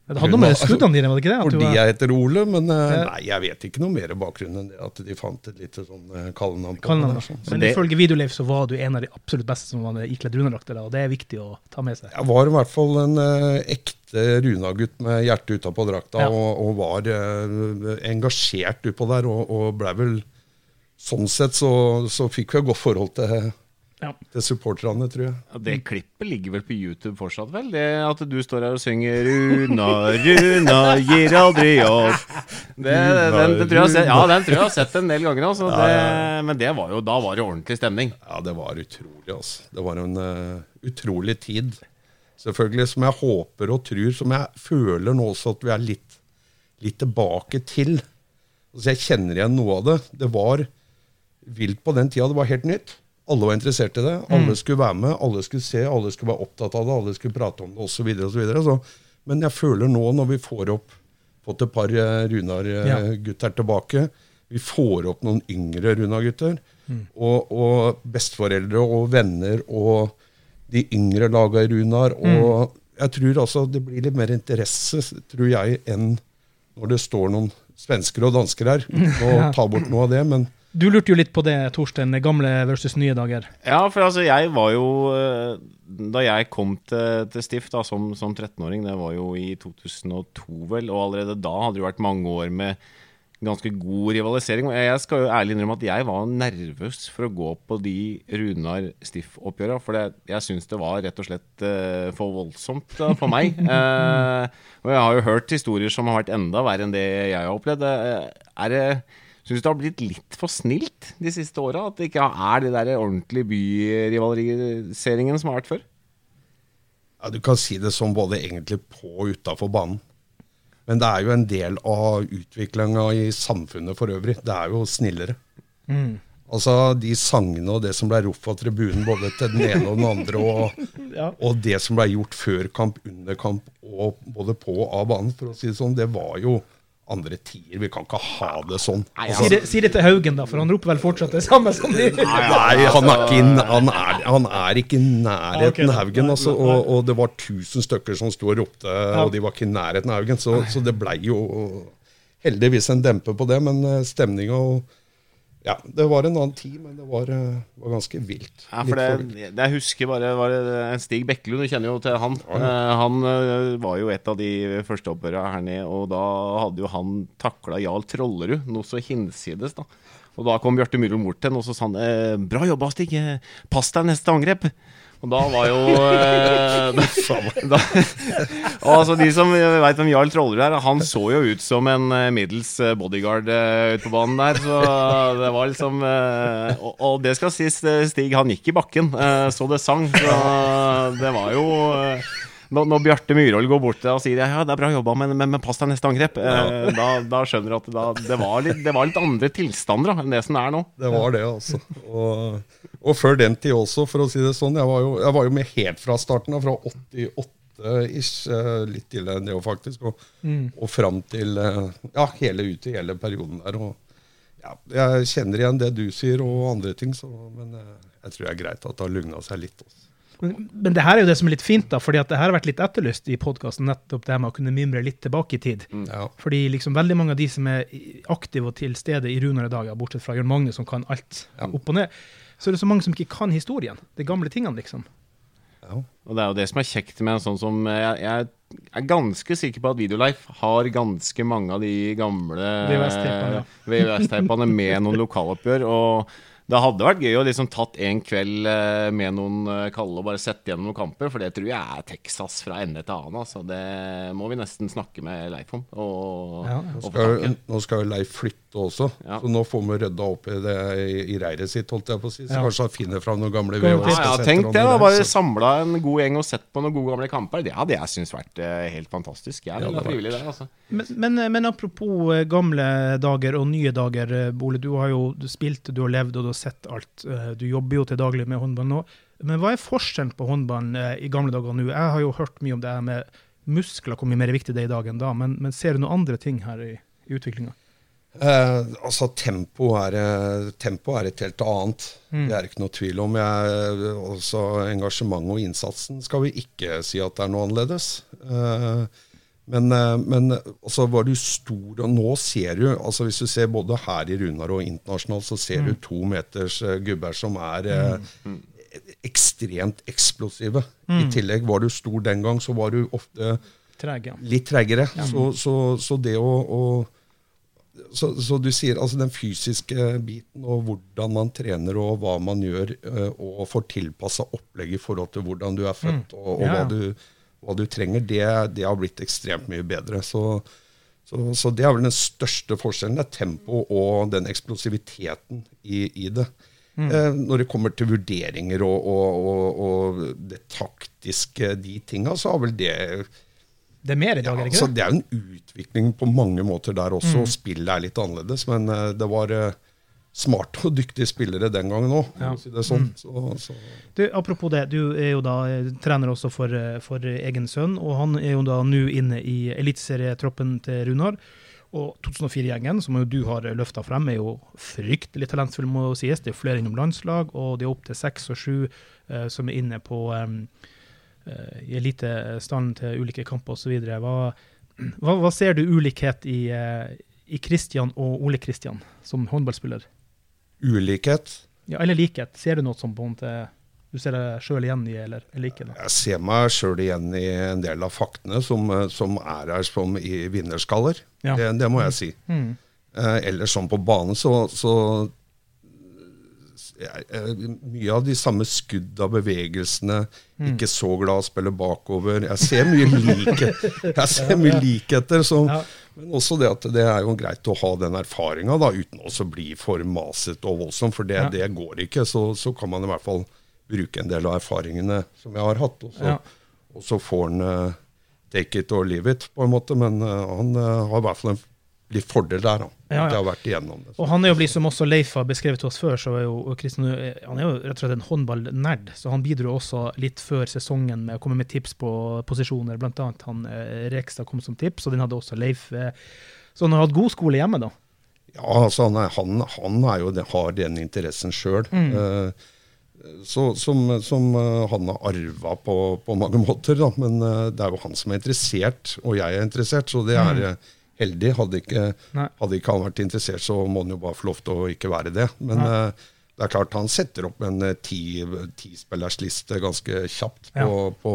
det hadde noe med skuddene dine, var det ikke det? Fordi jeg heter Ole, men uh, nei, jeg vet ikke noe mer bakgrunn enn det at de fant et lite sånn uh, kallenavn på. Sånn. Men det, ifølge Videoleif så var du en av de absolutt beste som var ikledd runadrakter, og det er viktig å ta med seg. Jeg var i hvert fall en uh, ekte Runa-gutt med hjertet utapå drakta, ja. og, og, var uh, engasjert utpå der, og, og blei vel Sånn sett så, så fikk vi et godt forhold til ja. til supporterne, tror jeg. Ja, det klippet ligger vel på YouTube fortsatt, vel? Det at du står her og synger 'Runa, Runa gir aldri opp'. Det, den, den, tror jeg, sett, ja, den tror jeg har sett en del ganger. Altså. Det, men det var jo, da var det ordentlig stemning. Ja, det var utrolig. Altså. Det var en uh, utrolig tid. Selvfølgelig, som jeg håper og tror, som jeg føler nå også at vi er litt, litt tilbake til. Altså, jeg kjenner igjen noe av det. Det var vilt på den tida. Det var helt nytt. Alle var interessert i det. Alle mm. skulle være med, alle skulle se, alle skulle være opptatt av det, alle skulle prate om det osv. Så så men jeg føler nå, når vi får opp fått et par eh, Runar-gutter ja. tilbake, vi får opp noen yngre Runar-gutter, mm. og, og, besteforeldre og venner og de yngre laga i Runar. Og mm. jeg tror altså det blir litt mer interesse, tror jeg, enn når det står noen svensker og dansker her. Uten å ta bort noe av det. men du lurte jo litt på det, Torstein. Gamle versus nye dager. Ja, for altså, jeg var jo eh, Da jeg kom til, til Stift da, som, som 13-åring, det var jo i 2002, vel, og allerede da hadde det vært mange år med ganske god rivalisering. Jeg skal jo ærlig innrømme at jeg var nervøs for å gå på de Runar Stiff-oppgjøra. For det, jeg syns det var rett og slett uh, for voldsomt da, for meg. uh, og jeg har jo hørt historier som har vært enda verre enn det jeg har opplevd. er det Syns du det har blitt litt for snilt de siste åra? At det ikke er de der ordentlige byrivaliseringene som har vært før? Ja, Du kan si det som både egentlig på og utafor banen. Men det er jo en del av utviklinga i samfunnet for øvrig. Det er jo snillere. Mm. Altså De sangene og det som ble ropt av tribunen, både til den ene og den andre, og, ja. og det som ble gjort før kamp, under kamp og både på og av banen, for å si det sånn, det var jo andre tider. Vi kan ikke ha det sånn. Altså, si, det, si, det, til Haugen, da, for han roper vel fortsatt det samme som de Nei, nei han, er ikke, han, er, han er ikke i nærheten okay, Haugen. Altså, og, og, det var tusen stykker som sto og ropte, og de var ikke i nærheten av Haugen. Så, så det blei jo heldigvis en dempe på det, men eh, stemninga og ja, det var en annen tid, men det var, eh, var ganske vilt. Ja, for det, Jeg husker bare var det Stig Bekkelund, du kjenner jo til han. Ja, ja. Uh, han uh, var jo et av de første oppgjørene her nede, og da hadde jo han takla Jarl Trollerud noe så hinsides, da. Og da kom Bjarte Myhrvold bort til ham og så sa han, 'Bra jobba, Stig. Pass deg neste angrep'. Og da var jo eh, da, altså De som veit hvem Jarl Trollerud er, han så jo ut som en eh, middels eh, bodyguard eh, ute på banen der. Så det var liksom eh, og, og, det skal sies, Stig han gikk i bakken så det sang. Så det var jo når, når Bjarte Myhrvold går bort og sier ja, det er bra jobba, men, men, men pass deg neste angrep, eh, da, da, skjønner du at da, det, var litt, det, var litt, andre tilstander da, enn det som er nå. Det var det, altså. Og, og før den tid også, for å si det sånn. Jeg var jo, jeg var jo med helt fra starten av, fra 88-ish, litt tidligere enn det òg, faktisk. Og, mm. og fram til ja, hele ut i hele perioden der. og ja, jeg kjenner igjen det du sier, og andre ting, så, men jeg tror det er greit at det har lugna seg litt. Også. Men, men, det her er jo det som er litt fint, da, fordi at det her har vært litt etterlyst i podkasten, nettopp det med å kunne mimre litt tilbake i tid. Mm. Ja. Fordi liksom veldig mange av de som er aktive og til stede i Runar i dag, bortsett fra Jørn Magne, som kan alt ja. opp og ned, så er det så mange som ikke kan historien. De gamle tingene, liksom. Ja. Og det er jo det som er kjekt med en sånn som Jeg, jeg er ganske sikker på at Videolife har ganske mange av de gamle VHS-tapene med noen lokaloppgjør. og det hadde vært gøy å liksom tatt en kveld eh, med noen eh, kalde og bare sett gjennom noen kamper, for det tror jeg er Texas fra ende til annen. Altså. Det må vi nesten snakke med Leif om. Og, ja. nå, skal, nå skal jo Leif flytte også, ja. så nå får vi rydda opp i det i, reiret sitt, holdt jeg på å si. Så ja. kanskje han finner fram noen gamle VHS. Ja, tenk det, da. Bare samla en god gjeng og sett på noen gode gamle kamper. Det hadde jeg syntes vært uh, helt fantastisk. Jeg er ja, frivillig der, altså. Men, men, men, apropos gamle dager og nye dager, Bole. Du har jo spilt, du har levd og du har sett alt. Eh, du jobber jo til daglig med håndball nå. Men hva er forskjellen på håndballen eh, i gamle dager og nå? Jeg har jo hørt mye om det her med muskler, hvor mye mer viktig det er i dag enn da. Men, men ser du noen andre ting her i, i utviklinga? Eh, altså, tempo er, eh, tempo er, et helt annet. Mm. Det er ikke noe tvil om. Jeg, også engasjementet og innsatsen skal vi ikke si at det er noe annerledes. Eh, men, eh, men altså var du stor, og nå ser du altså Hvis du ser både her i Runar og internasjonalt, så ser mm. du to meters uh, gubber som er mm. eh, ekstremt eksplosive. Mm. I tillegg, var du stor den gang, så var du ofte Trege. litt tregere. Ja. Så, så, så, det å, å så, så, du sier altså den fysiske biten og hvordan man trener og hva man gjør, og får tilpassa opplegg i forhold til hvordan du er født, mm. og, og ja. hva du hva du trenger, det, det, har blitt ekstremt mye bedre. Så, så, så, det er vel den største forskjellen. Det er tempo og den eksplosiviteten i, i det. Mm. Eh, når det kommer til vurderinger og, og, og, og det taktiske, de tinga, så har vel det det er mer i dag, ja, er det ikke det? det er en utvikling på mange måter der også. Mm. Spillet er litt annerledes, men uh, det var uh, smarte og dyktige spillere den gangen òg. Ja. Si sånn. mm. så, så. apropos det, du er jo da eh, trener også for, eh, for egen sønn, og han er jo da nå inne i eliteserietroppen til Runar. Og 2004-gjengen, som jo du har løfta frem, er jo fryktelig talentfull, må sies. Det er flere innom landslag, og det er opptil seks og sju uh, som er inne på um, uh, i elitestand til ulike kamper osv. Hva, hva, hva ser du ulikhet i, uh, i Christian og Ole Christian som håndballspiller? Ulikhet. Ja, Eller likhet. Ser du noe som på en måte du ser deg sjøl igjen i, eller, eller ikke? Da? Jeg ser meg sjøl igjen i en del av faktene som, som er her som i vinnerskaller. Ja. Det, det, må jeg si. Mm. Eh, eller sånn på banen, så, så jeg, eh, mye av de samme skudda, bevegelsene. Mm. Ikke så glad å spille bakover. Jeg ser mye, like, jeg ser mye likheter. Som, ja. Men også det at det er jo greit å ha den erfaringa uten å bli for masete og voldsom, for det, ja. det går ikke. Så, så, kan man i hvert fall bruke en del av erfaringene som jeg har hatt, og så, ja. og så får han uh, take it or leave it, på en måte. Men uh, han uh, har i hvert fall en litt fordel der. da. Ja, ja. Jeg har vært igjennom det. Og han er jo blitt, som også Leif har beskrevet til oss før, så er jo Kristian han er jo rett og slett en håndballnerd. Så han bidro også litt før sesongen med å komme med tips på posisjoner. Blant annet han eh, Rekstad kom som tips, og den hadde også Leif. Eh, så han har hatt god skole hjemme, da? Ja, altså han, er, han, han er jo, har den interessen sjøl. Mm. Så, som, som han har arva på, på, mange måter. Da. Men det er jo han som er interessert, og jeg er interessert. Så det er mm heldig. Hadde ikke, hadde ikke, han vært interessert, så må han jo bare få lov til å ikke være det. Men uh, det er klart han setter opp en eh, tispillersliste ti ganske kjapt på, ja. på,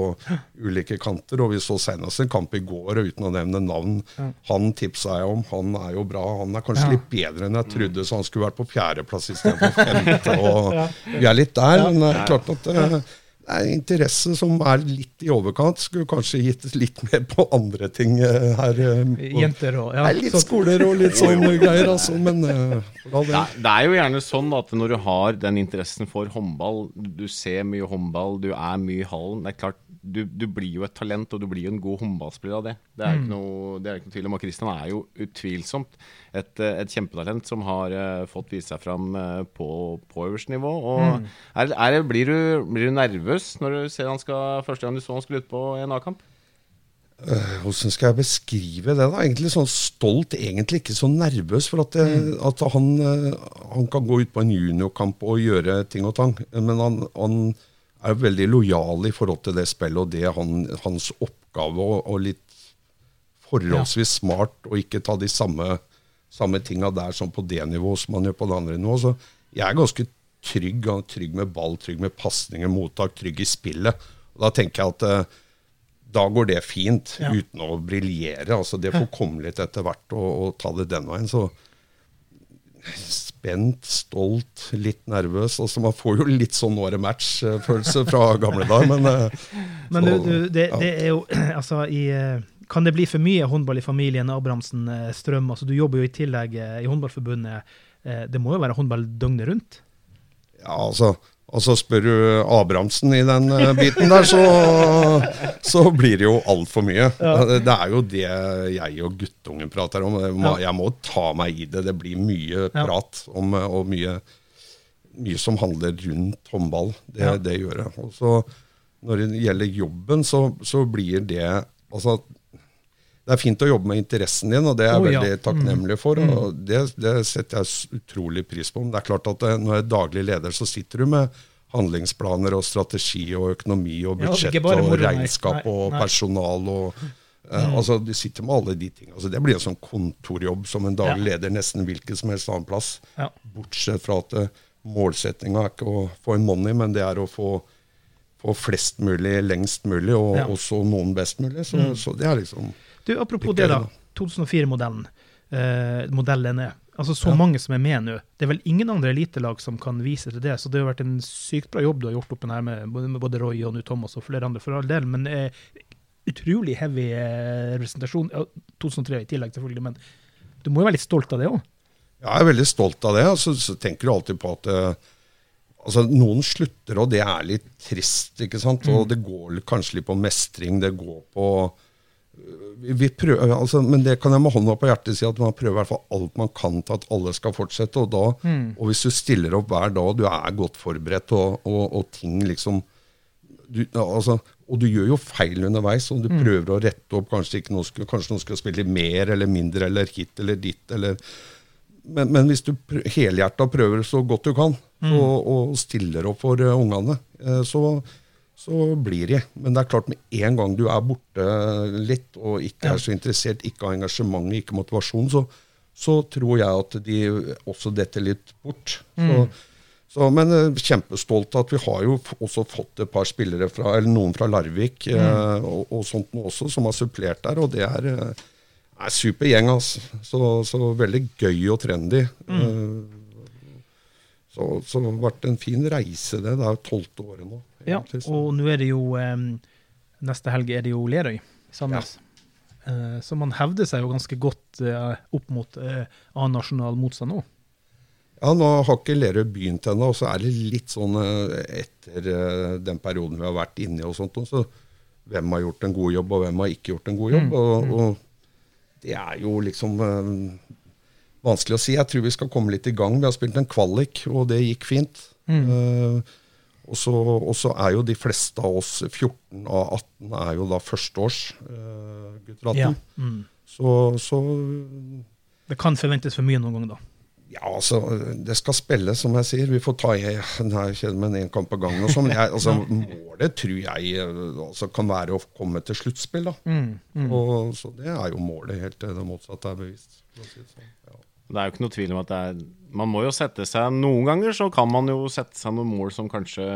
ulike kanter. Og vi så senest en kamp i går, uten å nevne navn. Ja. Han tipsa jeg om. Han er jo bra. Han er kanskje ja. litt bedre enn jeg trodde, så han skulle vært på fjerdeplass istedenfor femte. Og vi er litt der, men det er klart at uh, er interesse som er litt i overkant. Skulle kanskje gitt litt mer på andre ting eh, her. Eh, Jenter og ja. Litt skoler og litt sånn greier, altså. Men uh, det. det er jo gjerne sånn at når du har den interessen for håndball, du ser mye håndball, du er mye i hallen Det er klart, du, du, blir jo et talent, og du blir jo en god håndballspiller av det. Det er mm. ikke noe, det er ikke noe tvil om. Og Kristian er jo utvilsomt et, et kjempetalent som har uh, fått vise seg fram uh, på, på øverste nivå. Og mm. er, er, blir, du, blir, du, nervøs når du ser han skal, første gang du så han skulle ut på en A-kamp? Uh, hvordan skal jeg beskrive det? da? Egentlig sånn stolt, egentlig ikke så nervøs. For at, det, mm. at han, han, kan gå ut på en juniorkamp og gjøre ting og tang. Men han, han er veldig lojal i forhold til det spillet og det han, hans oppgave, og, og litt forholdsvis ja. smart å ikke ta de samme, samme tinga der som på det nivået som man gjør på det andre nivået. Så jeg er ganske trygg, trygg med ball, trygg med pasninger, mottak, trygg i spillet. Og da tenker jeg at uh, da går det fint, ja. uten å briljere. Altså, det får komme litt etter hvert og, og ta det den veien. Så spent, stolt, litt nervøs. Altså, man får jo litt sånn nå match-følelse fra gamle dager, men uh, Men så, du, det, ja. det, er jo altså i uh, kan det bli for mye håndball i familien Abrahamsen eh, Strøm? Altså, du jobber jo i tillegg eh, i Håndballforbundet. Eh, det må jo være håndball døgnet rundt? Ja, altså, altså spør du Abrahamsen i den biten der, så, så blir det jo altfor mye. Ja. Det er jo det jeg og guttungen prater om. Jeg må ta meg i det. Det blir mye prat om, og mye, mye som handler rundt håndball. Det, ja. det gjør det. Og så når det gjelder jobben, så, så blir det altså det er fint å jobbe med interessen din, og det er jeg oh, veldig ja. takknemlig for. Mm. og det, det, setter jeg utrolig pris på. Men det er klart at når jeg er daglig leder, så sitter du med handlingsplaner og strategi og økonomi og budsjett ja, og regnskap nei, og personal og uh, mm. altså Du sitter med alle de tingene. Altså, det blir en sånn kontorjobb som en daglig ja. leder nesten hvilken som helst annen plass. Ja. Bortsett fra at uh, målsettinga er ikke å få en money, men det er å få, få flest mulig lengst mulig, og også noen best mulig. Så, mm. så det er liksom du, Apropos det, da. 2004-modellen. Eh, modellene. Altså Så ja. mange som er med nå. Det er vel ingen andre elitelag som kan vise til det. Så det har vært en sykt bra jobb du har gjort oppe her med, med både Roy og Thomas og flere andre, for all del. Men eh, utrolig heavy eh, representasjon. Ja, 2003 i tillegg, selvfølgelig. Men du må jo være litt stolt av det òg? Ja, jeg er veldig stolt av det. Altså, så tenker du alltid på at eh, altså, noen slutter, og det er litt trist. ikke sant? Og mm. det går kanskje litt på mestring. Det går på prøver, altså, men det kan jeg med hånda på hjertet si at man prøver i hvert fall alt man kan til at alle skal fortsette. Og, da, mm. og hvis du stiller opp hver dag, du er godt forberedt, og, og, og ting liksom du, altså, Og du gjør jo feil underveis, og du mm. prøver å rette opp. Kanskje, noen skal, kanskje noen skal spille mer eller mindre eller hit eller ditt. eller men, men, hvis du helhjerta prøver så godt du kan, mm. og, og, stiller opp for uh, ungene, uh, så, så blir de. Men det er klart med en gang du er borte litt og ikke er så interessert, ikke har engasjement, ikke motivasjon, så, så tror jeg at de også detter litt bort. Mm. Så, så, men uh, kjempestolt at vi har jo også fått et par spillere fra, eller noen fra Larvik mm. eh, og, og, sånt noe også, som har supplert der. Og det er, uh, er super gjeng. Altså. Så, så, veldig gøy og trendy. Mm. så, så det har vært en fin reise, det. Det er jo tolvte året nå. Ja, og nå er det jo Neste helg er det jo Lerøy Sandnes. Ja. Uh, så man hevder seg jo ganske godt uh, opp mot uh, annen nasjonal motstand nå. Ja, nå har ikke Lerøy begynt ennå, og så er det litt sånn etter den perioden vi har vært inne i og sånt, så hvem har gjort en god jobb, og hvem har ikke gjort en god jobb. Mm. Og, mm. og, det er jo liksom vanskelig å si. Jeg tror vi skal komme litt i gang. Vi har spilt en kvalik, og det gikk fint. Mm. Og så er jo de fleste av oss 14 av 18 er jo da førsteårs uh, gutter 18. Ja. Mm. Så, så, Det kan forventes for mye noen ganger, da? Ja, altså, det skal spilles, som jeg sier. Vi får ta én kamp av gangen. Sånn. altså, målet tror jeg altså, kan være å komme til sluttspill. da. Mm, mm. Og, så det er jo målet, helt til det motsatte er bevist. Sånn. Ja. Det er jo ikke noe tvil om at det er Man må jo sette seg Noen ganger så kan man jo sette seg noen mål som kanskje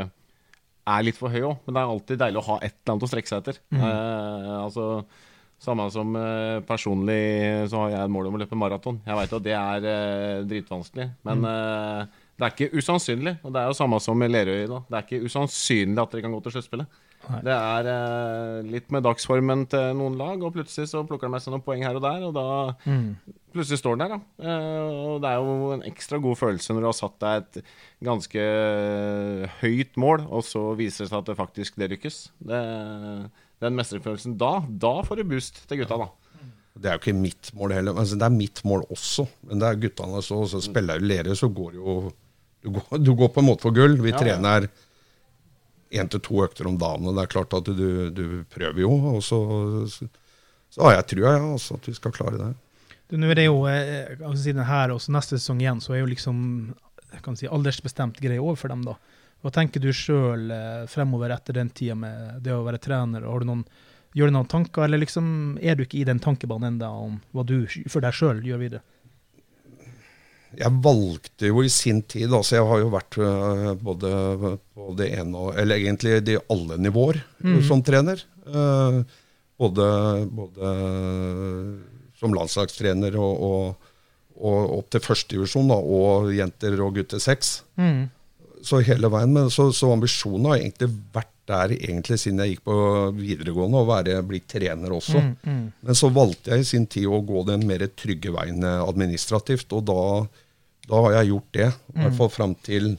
er litt for høye òg, men det er alltid deilig å ha et eller annet å strekke seg etter. Mm. Eh, altså samme som eh, personlig så har jeg et mål om å løpe maraton. Jeg veit at det er eh, dritvanskelig, men mm. eh, det er ikke usannsynlig. Og det er jo samme som med Lerøy. da Det er ikke usannsynlig at dere kan gå til sluttspillet. Det er eh, litt med dagsformen til noen lag, og plutselig så plukker de med seg noen poeng her og der, og da mm. plutselig står den der, da. Eh, og det er jo en ekstra god følelse når du har satt deg et ganske høyt mål, og så viser det seg at det faktisk det lykkes. Det, den mestringsfølelsen da, da får du boost til gutta, da. Det er jo ikke mitt mål heller. Altså, det er mitt mål også, men det er guttene så, så spiller du Lerøy, så går jo du går, du går, på en måte for gull. Vi ja, trener én til to økter om dagen, og det er klart at du, du prøver jo. Og så, så, så har jeg trua, ja, altså, at vi skal klare det. Du, Nå er det jo altså, Siden her og neste sesong igjen, så er jo liksom kan si, aldersbestemt greie over for dem. da. Hva tenker du sjøl eh, fremover etter den tida med det å være trener? Har du noen, gjør du noen tanker, eller liksom er du ikke i den tankebanen ennå om hva du for deg sjøl gjør videre? Jeg valgte jo i sin tid, altså jeg har jo vært uh, både på det ene og Eller egentlig de alle nivåer mm. som trener. Uh, både, både som landslagstrener og, og, og opp til førstedivisjon, og jenter og gutter seks. Mm. Så hele veien. Men så, så, ambisjonen har egentlig vært der egentlig siden jeg gikk på videregående, å være, bli trener også. Mm, mm. Men så valgte jeg i sin tid å gå den mer trygge veien administrativt, og da, da har jeg gjort det. I hvert mm. fall fram til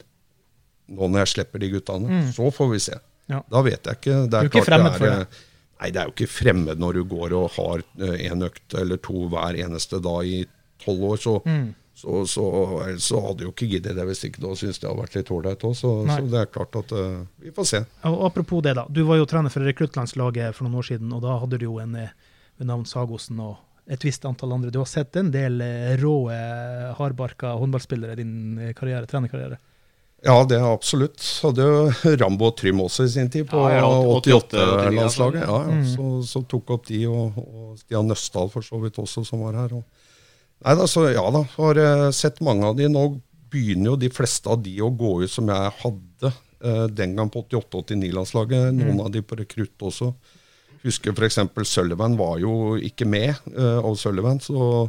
nå når jeg slipper de guttene. Mm. Så får vi se. Ja. Da vet jeg ikke. Det er, du er ikke fremmed for det? Nei, det er jo ikke fremmed når du går og har en eh, økt eller to hver eneste dag i tolv år. Så, mm. så, så, så, hadde jo ikke giddet det hvis ikke du syntes det hadde vært litt ålreit òg. Så, så, det er klart at uh, vi får se. Og apropos det, da. Du var jo trener for rekruttlandslaget for noen år siden, og da hadde du jo en ved eh, navn Sagosen og et visst antall andre. Du har sett en del rå, hardbarka håndballspillere i din karriere, trenerkarriere? Ja, det er absolutt. Hadde jo Rambo og Trym også i sin tid, på ja, 88-landslaget. Ja, ja, mm. så, så, tok opp de, og, og Stian Nøstdal for så vidt også, som var her. Og, nei da, så ja da, har sett mange av de. Nå begynner jo de fleste av de å gå ut som jeg hadde eh, den gang på 88-89-landslaget. Noen mm. av de på rekrutt også. Husker f.eks. Sullivan var jo ikke med uh, av Sullivan. så.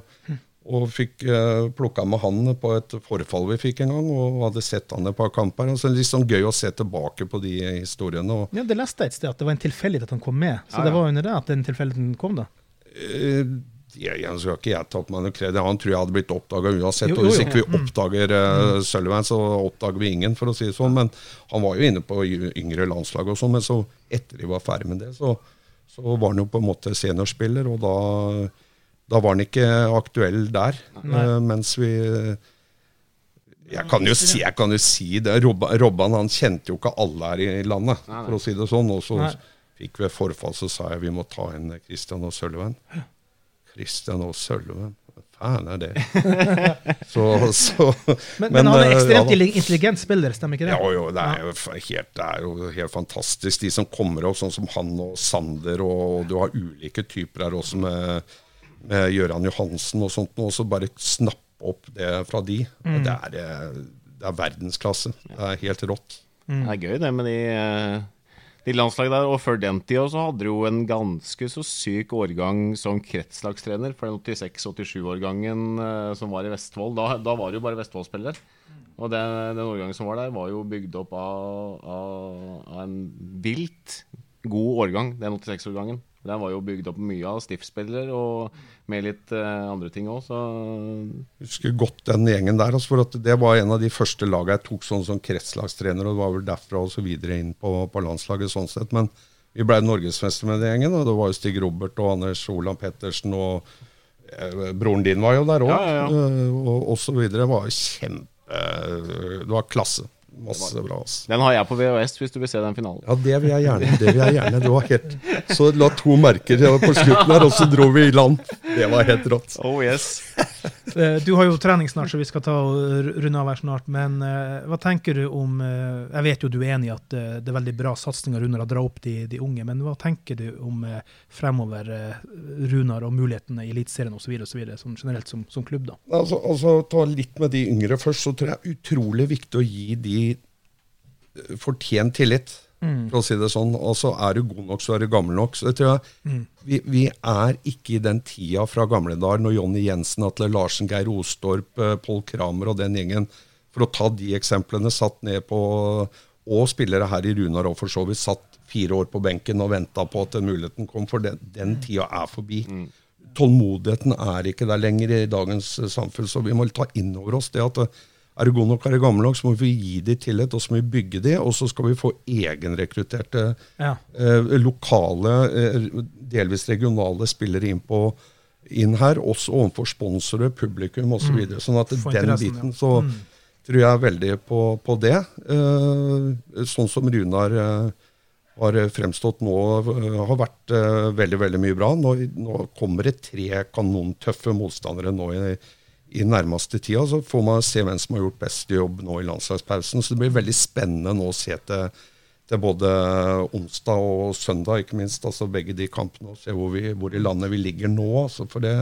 Og fikk uh, plukka med han på et forfall vi fikk en gang, og hadde sett han et par kamper. Og så litt sånn gøy å se tilbake på de historiene. Og, ja, Det leste jeg et sted, at det var en tilfeldighet at han kom med. Så ja, ja. det var under det at den tilfeldigheten kom, da? Uh, jeg, jeg skal ikke jeg ta på meg noe kred. Han tror jeg hadde blitt oppdaga uansett. Jo, jo, jo. Og hvis ikke vi mm. oppdager uh, Sullivan, så oppdager vi ingen, for å si det sånn. Men han var jo inne på yngre landslag og sånn. Men så etter de var ferdig med det, så, så var han jo på en måte seniorspiller, og da da var han ikke aktuell der. Uh, mens vi jeg kan, jo si, jeg kan jo si det. Robban han kjente jo ikke alle her i landet, for å si det sånn. Og så fikk vi forfall, så sa jeg vi må ta inn Christian og Sølven. Christian og Sølven faen er det? så, så, men, men, han er eh, ekstremt ja, intelligent spiller, stemmer ikke det? Ja, jo, det er jo, helt, det er jo helt fantastisk. De som kommer opp, sånn som han og Sander, og du har ulike typer her også med med Gøran Johansen og sånt, og så bare snappe opp det fra de. Mm. Det, er, eh, det, er, verdensklasse. Det er helt rått. Mm. Det er gøy, det med de, eh, landslag der. Og før den tida så hadde du jo en ganske så syk årgang som kretslagstrener for den 86-87-årgangen eh, som var i Vestfold. Da, da var det jo bare Vestfold-spillere. Og den, den årgangen som var der, var jo bygd opp av, av, av en vilt god årgang, den 86-årgangen. Den var jo bygd opp mye av stiftspillere og med litt uh, andre ting òg, så Jeg husker godt den gjengen der. Altså, for det var en av de første lagene jeg tok sånn som kretslagstrener, og det var vel derfra og så videre inn på, på landslaget sånn sett. Men vi ble norgesmester med den gjengen, og det var jo Stig Robert og Anders Olav Pettersen og eh, Broren din var jo der òg, ja, ja, ja. uh, og, og så videre. Det var kjempe Det var klasse. Masse bra. ass. Den har jeg på VHS, hvis du vil se den finalen. Ja, det vil jeg gjerne. det vil jeg gjerne. Det var helt... Så la to merker på slutten her, og så dro vi i land. Det var helt rått. Oh yes. Eh, du har jo trening snart, så vi skal ta og runde av her snart. Men uh, hva tenker du om uh, Jeg vet jo du er enig i at det er veldig bra satsinger Runar å dra opp de, de, unge, men hva tenker du om fremover Runar og mulighetene i Eliteserien osv. Sånn generelt som, som klubb? da? Altså, altså, Ta litt med de yngre først. så tror jeg utrolig viktig å gi de fortjent tillit, mm. for å si det sånn. Og så er du god nok, så er du gammel nok. Så jeg tror jeg, mm. vi, vi, er ikke i den tida fra gamle dager når Jonny Jensen, Atle Larsen, Geir Ostorp, eh, Pål Kramer og den gjengen, for å ta de eksemplene, satt ned på Og spillere her i Runar òg, for så vidt satt fire år på benken og venta på at den muligheten kom, for den, den tida er forbi. Mm. Tålmodigheten er ikke der lenger i dagens samfunn, så vi må ta inn over oss det at er du god nok, er du gammel nok, så må vi gi de tillit, og så må vi bygge de, og så skal vi få egenrekrutterte ja. eh, lokale, eh, delvis regionale spillere inn på inn her, også overfor sponsorer, publikum osv. Så mm. videre. sånn at den biten så mm. tror jeg veldig på, på det. Eh, sånn som Runar uh, har fremstått nå, uh, har vært veldig veldig mye bra. Nå, nå kommer det tre kanontøffe motstandere nå i, i nærmeste tida. Så får man se hvem som har gjort best jobb nå i landslagspausen. Så det blir veldig spennende nå å se til til både onsdag og søndag, ikke minst. altså Begge de kampene, og se hvor, vi, hvor i landet vi ligger nå. Altså, for det,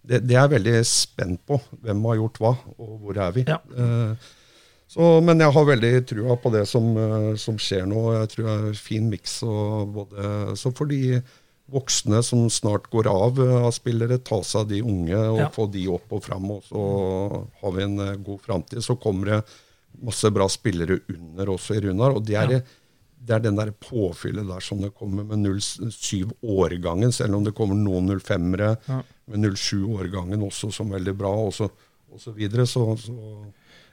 det, det, er jeg veldig spent på. Hvem har gjort hva, og hvor er vi? Ja. Uh, så, men jeg har veldig trua på det som, uh, som, skjer nå. Jeg tror det er en fin miks. Så for de voksne som snart går av uh, av spillere, ta seg av de unge og ja. få de opp og fram. Og så har vi en god framtid. Så kommer det masse bra spillere under også i Runar. og det er ja det er den der påfyllet der som det kommer med 07-årgangen, selv om det kommer noen 05-ere ja. med 07-årgangen også som veldig bra, og så, og så videre. Så, så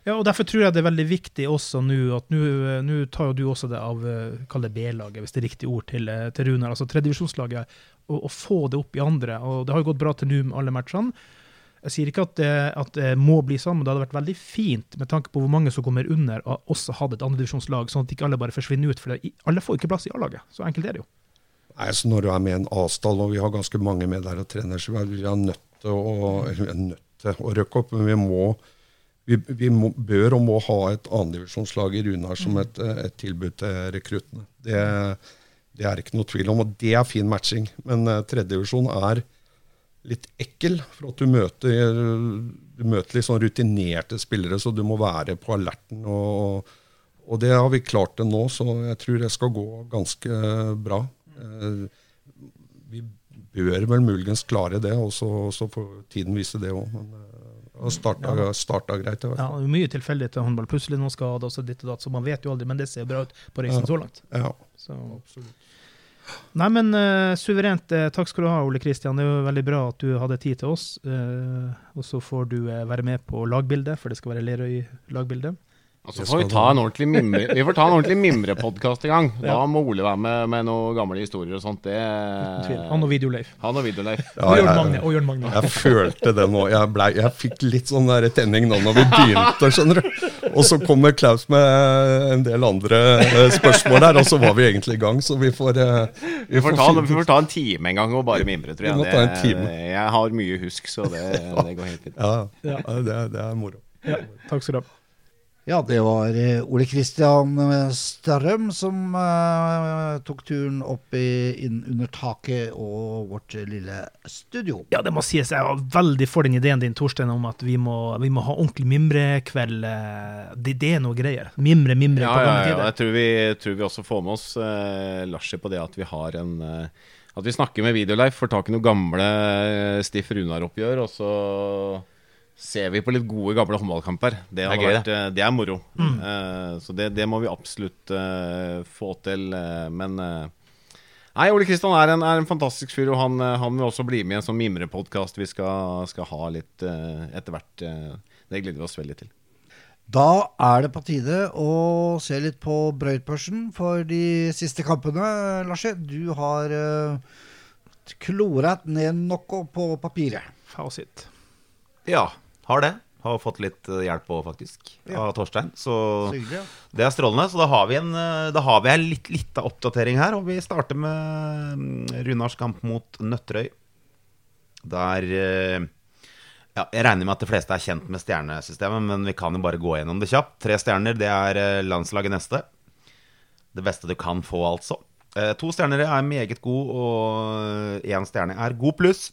ja, og Derfor tror jeg det er veldig viktig også nå at nå tar jo du også det av kall det B-laget, hvis det er riktig ord, til, til Runar, altså tredjevisjonslaget. og, og få det opp i andre. og Det har jo gått bra til nå med alle matchene. Jeg sier ikke at det, at det, må bli sånn, men det hadde vært veldig fint med tanke på hvor mange som kommer under, og også hadde et andredivisjonslag, sånn at ikke alle bare forsvinner ut. For det, alle får ikke plass i A-laget. Så enkelt er det jo. Nei, så Når du er med i en A-stall, og vi har ganske mange med der og trener, så vi er nødt til å, nødt til å røkke opp. Men vi må vi, vi må, bør og må ha et annendivisjonslag i Runar som et, et, tilbud til rekruttene. Det, det, er ikke noe tvil om, og det er fin matching. Men uh, tredjedivisjon er litt ekkel. For at du møter, du møter litt sånn rutinerte spillere, så du må være på alerten. Og, og, det har vi klart det nå, så jeg tror det skal gå ganske bra. Eh, vi bør vel muligens klare det, og så får tiden vise det òg. Har starta, ja. starta greit. Ja, mye tilfeldig til håndball. Plutselig noen skader, og så ditt og datt. Så man vet jo aldri, men det ser bra ut på reisen ja. så langt. Ja, så. absolutt. Nei, men uh, suverent. Uh, takk skal du ha, Ole Kristian. Det jo veldig bra at du hadde tid til oss. Uh, og så får du være med på lagbildet, for det skal være Lerøy-lagbildet. Og så får vi ta en ordentlig mimre, vi får ta en ordentlig mimrepodkast i gang. Da må Ole være med med noen gamle historier og sånt. Det, han og Videoleif. Han og Videoleif. Ja, og Jørn Magne. Og Jørn Magne. Jeg følte det nå. Jeg, ble, jeg fikk litt sånn der tenning nå når vi begynte, skjønner du. Og så kommer Klaus med en del andre eh, spørsmål der, og så var vi egentlig i gang. Så vi får eh, Vi, vi, får, ta, vi får, ta, en time en gang og bare mimre, tror jeg. ta en time. jeg har mye husk, så det, det går helt fint. Ja, ja det, det er moro. Ja, takk skal du ha. Ja, det var eh, Ole Kristian eh, som uh, tok turen opp i, inn under taket og vårt lille studio. Ja, det må sies. Jeg var veldig for den ideen din, Torstein, om at vi må, vi må ha ordentlig mimrekveld. Det, det, er noe greier. Mimre, mimre ja, på ja, tider. Ja, ja. Jeg tror vi, tror vi, også får med oss uh, Larsi på det at vi har en uh, At vi snakker med Videoleif, får tak i noen gamle uh, Stiff Runar-oppgjør, og så ser vi på litt gode, gamle håndballkamper. Det, det, vært, det. Eh, det er moro. Mm. Uh, så det, det, må vi absolutt uh, få til. Uh, men Nei, Ole Kristian er, er, en fantastisk fyr, og han, han, vil også bli med i en sånn mimrepodkast vi skal, skal, ha litt etter hvert. det gleder vi oss veldig til. Da er det på tide å se litt på brøytbørsen for de siste kampene. Larse, du har kloret ned noe på papiret. Fasit. Ja. Har det. Har fått litt eh, hjelp òg, faktisk, ja. av Torstein. Så det er strålende. Så da har vi en, eh, har vi en litt lita oppdatering her. Og vi starter med mm, Runars kamp mot Nøtterøy. Der eh, ja, Jeg regner med at de fleste er kjent med stjernesystemet, men vi kan jo bare gå gjennom det kjapt. Tre stjerner, det er landslaget neste. Det beste du kan få, altså. To stjerner er meget god, og én stjerne er god pluss.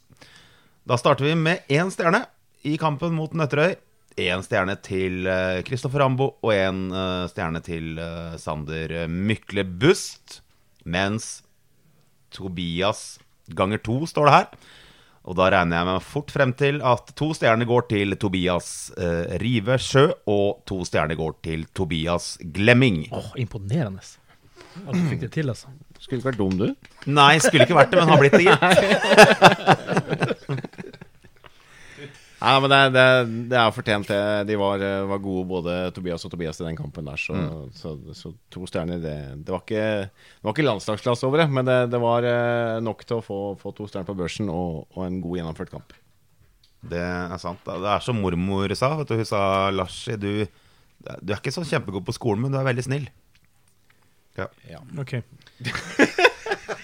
Da starter vi med én stjerne i kampen mot Nøtterøy. Én stjerne til Kristoffer eh, Rambo og én eh, stjerne til eh, Sander Mykle Bust. Mens Tobias ganger to står det her. Og da regner jeg meg fort frem til at to stjerner går til Tobias eh, Rive Sjø, og to stjerner går til Tobias Glemming. Åh, oh, Imponerende at du fikk det til, altså. Skulle ikke vært dum, du? Nei, skulle ikke vært det, men har blitt det, gitt. Nei, men det, det, det er fortjent, det. De var, var, gode, både Tobias og Tobias, i den kampen der. Så, mm. så, så to stjerner det, det, var ikke, det var ikke landslagsklasse over det, men det, var eh, nok til å få, få to stjerner på børsen og, og, en god gjennomført kamp. Det er sant. Det er som mormor sa. Vet du, hun sa Larsi, du, du er ikke så kjempegod på skolen, men du er veldig snill. Ja. ja. Ok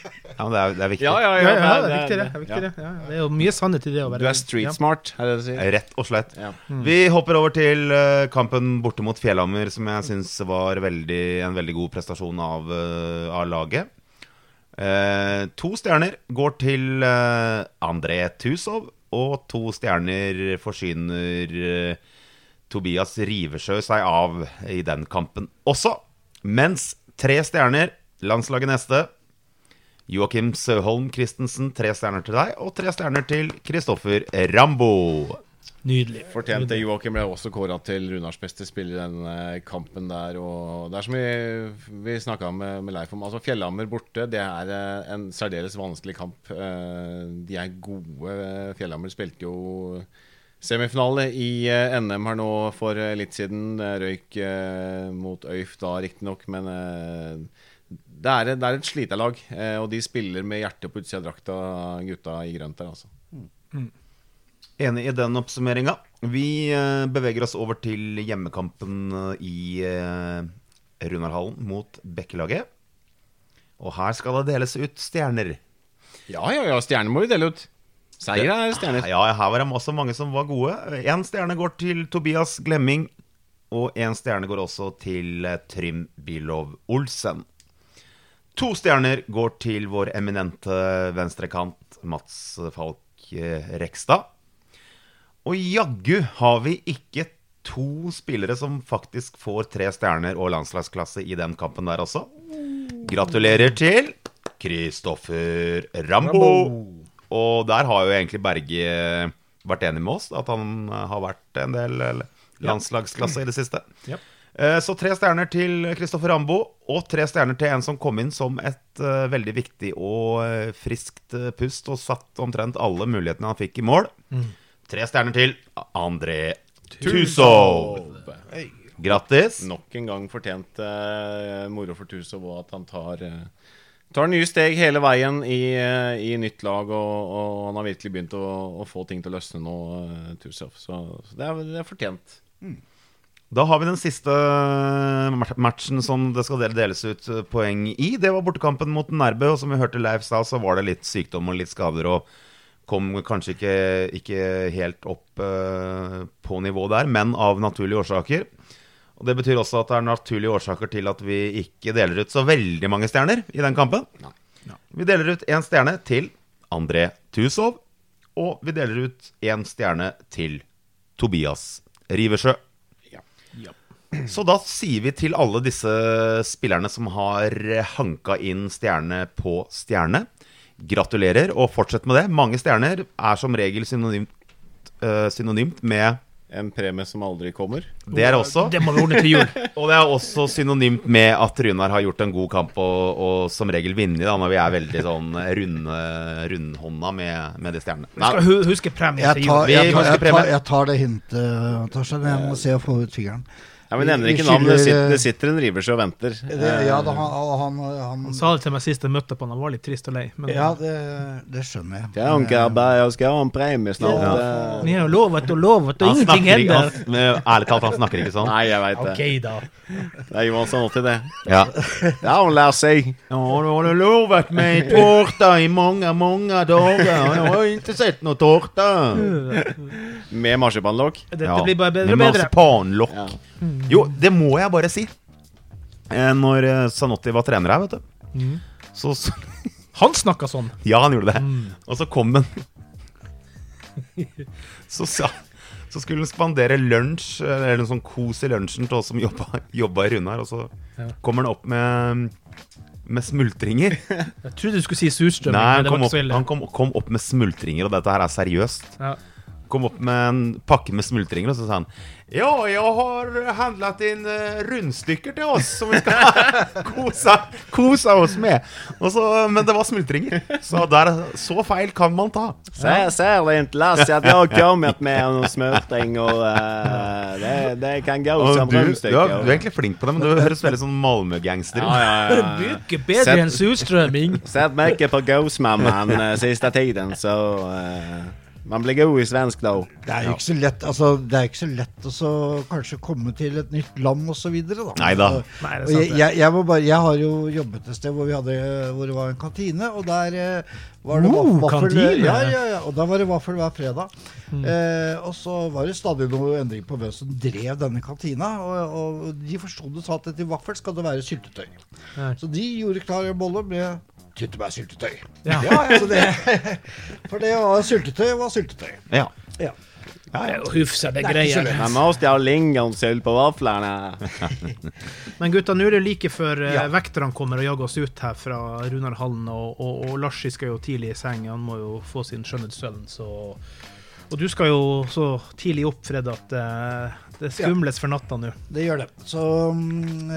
Ja, men det er, det er viktig. Ja, ja, ja, det, er viktig, det. Er viktig, det. det er jo mye sannhet i det. Du er street smart, er det det sier? Rett og slett. Mm. Vi hopper over til uh, kampen borte mot Fjellhammer, som jeg syns var veldig, en veldig god prestasjon av, uh, av laget. Eh, to stjerner går til André Tusov, og to stjerner forsyner Tobias Rivesjø seg av i den kampen også. Mens tre stjerner, landslaget neste Joakim Søholm Christensen, tre stjerner til deg. Og tre stjerner til Kristoffer Rambo. Nydelig. Fortjente Joakim ble også kåra til Runars beste spiller i denne kampen der. Og det er som vi, vi snakka med, med Leif om, altså Fjellhammer borte, det er eh, en særdeles vanskelig kamp. Eh, de er gode. Fjellhammer spilte jo semifinale i eh, NM her nå for litt siden. Røyk mot Øyf da, riktignok, men det er, det er et sliterlag, lag og de spiller med hjertet på utsida av drakta, gutta i grønt der, altså. Mm. Enig i den oppsummeringa. Vi eh, beveger oss over til hjemmekampen eh, i Runarhallen mot Bekkelaget. Og her skal det deles ut stjerner. Ja, ja, ja. Stjerner må vi dele ut. Seier er stjerner. Ja, her var det også mange som var gode. Én stjerne går til Tobias Glemming. Og én stjerne går også til Trym Bilov Olsen. To stjerner går til vår eminente venstrekant Mats Falk eh, Rekstad. Og jaggu har vi ikke to spillere som faktisk får tre stjerner og landslagsklasse i den kampen der også. Gratulerer til Kristoffer Rambo. Og der har jo egentlig Berge vært enig med oss, at han har vært en del landslagsklasse i det siste. Yep. Eh, så tre stjerner til Kristoffer Rambo, og tre stjerner til en som kom inn som et uh, veldig viktig og uh, friskt uh, pust, og satt omtrent alle mulighetene han fikk i mål. Mm. Tre stjerner til André Tusov. Grattis. Nok en gang fortjent moro for Tusov og at han tar tar nye steg hele veien i, i nytt lag, og, og, han har virkelig begynt å, å, få ting til å løsne nå, Tusov. Så, så det, er, det, er, fortjent. Mm. Da har vi den siste matchen som det skal deles ut poeng i. Det var bortekampen mot Nærbø. Og som vi hørte Leif sa, så var det litt sykdom og litt skader. Og kom kanskje ikke, ikke helt opp uh, på nivå der, men av naturlige årsaker. Og Det betyr også at det er naturlige årsaker til at vi ikke deler ut så veldig mange stjerner i den kampen. Nei. Nei. Vi deler ut én stjerne til André Tusov. Og vi deler ut én stjerne til Tobias Riversjø. Så da sier vi til alle disse spillerne som har hanka inn stjerne på stjerne, gratulerer, og fortsett med det. Mange stjerner er som regel synonymt, uh, synonymt med en premie som aldri kommer. Det er også Det må vi ordne til jul. og det er også synonymt med at Runar har gjort en god kamp og, og som regel vunnet, når vi er veldig sånn runde, rundhånda med, med de stjernene. Vi skal huske premie til jul. Jeg tar, jeg, jeg, tar, jeg tar det hintet, Torstein. Jeg må se å få ut fingeren. Ja, Vi nevner ikke navn. Det sitter, det sitter en riversjø og venter. Det, ja, da, han, han, han, han, sa det til meg sist jeg møtte på han. Han var litt trist og lei. Men, ja, det, det skjønner jeg. Ja, han jeg skal ha en premie snart. Ja. Vi har lovet og lovet, og ingenting hender. Ærlig talt, han snakker ikke sånn. Nei, jeg veit det. Ok da Det er Johansson alltid det. Ja, ja han lærer seg. Ja, du har lovet meg tårta i mange, mange dager. Jeg har ikke sett noe tårta. Med marsipanlokk? Det, det blir bare bedre og bedre. Med marsipanlokk. Ja. Jo, det må jeg bare si. Eh, når eh, Sanotti var trener her, vet du. Mm. Så, så Han snakka sånn? Ja, han gjorde det. Mm. Og så kom han så, sa så, skulle han spandere lunsj, eller en sånn kos i lunsjen til oss som jobba, jobba i Runar. Og så ja. kommer han opp med, med smultringer. Jeg trodde du skulle si surstrømming. Nei, han, kom opp, han kom, kom, opp, med smultringer, og dette her er seriøst. Ja kom opp med en pakke med smultringer, og så sa han Ja, jeg har handlet inn uh, rundstykker til oss som vi skal kose, kose oss med. Så, men det var smultringer. Så der, så feil kan man ta. Se, ser inte Lasse at jeg har kommet med noen smultring, og uh, det, det, kan gå og som rundstykker. Du, du, er egentlig flink på det, men du høres veldig sånn Malmö-gangster ut. Ja, ja, ja, Mye bedre enn surstrømming. Sett merke på Gåsmamman uh, siste tiden, så uh, man blir god i svensk da. Det er jo ikke så lett altså, Det er ikke så lett å kanskje komme til et nytt land osv. Neida. Altså, jeg, jeg, jeg, bare, jeg, har jo jobbet et sted hvor, vi hadde, hvor det var en kantine, og der eh, var det oh, vaffel ja, ja, ja, og da var det vaffel hver fredag. Mm. Eh, og så var det stadig noe endring på hvem som drev denne kantina. Og, og de forsto det sa at til vaffel skal det være syltetøy. Ja. Så de gjorde klar en bolle med tyttebærsyltetøy. Ja. ja altså det, for det var syltetøy var syltetøy. Ja. ja. Ja, ja. Hyfsade greier. Man måste ha lingonsylt på vaflene. Men gutta, nå er det like før eh, ja. vekterne kommer og jager oss ut her fra Runarhallen. Og, og, og Larsi skal jo tidlig i seng, han må jo få sin skjønnhetssøvn. Og du skal jo så tidlig opp, Fred, at uh, det skumles for natta nå. Det gjør det. Så um,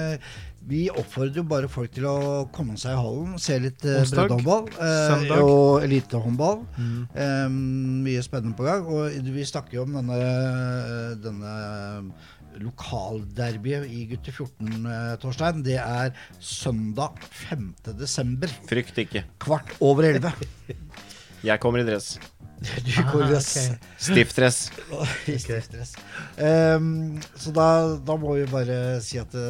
vi oppfordrer jo bare folk til å komme seg i hallen, se litt eh, breddehåndball eh, og elitehåndball. Mm. Eh, mye spennende på gang. Og vi snakker jo om denne, denne lokalderbyet i gutter 14, eh, Torstein. Det er søndag 5. desember. Frykt ikke. Kvart over elleve. Jeg kommer i dress. Du går i dress. Okay. Stiftdress. Stiftdress. Um, så da, da, må vi bare si at det,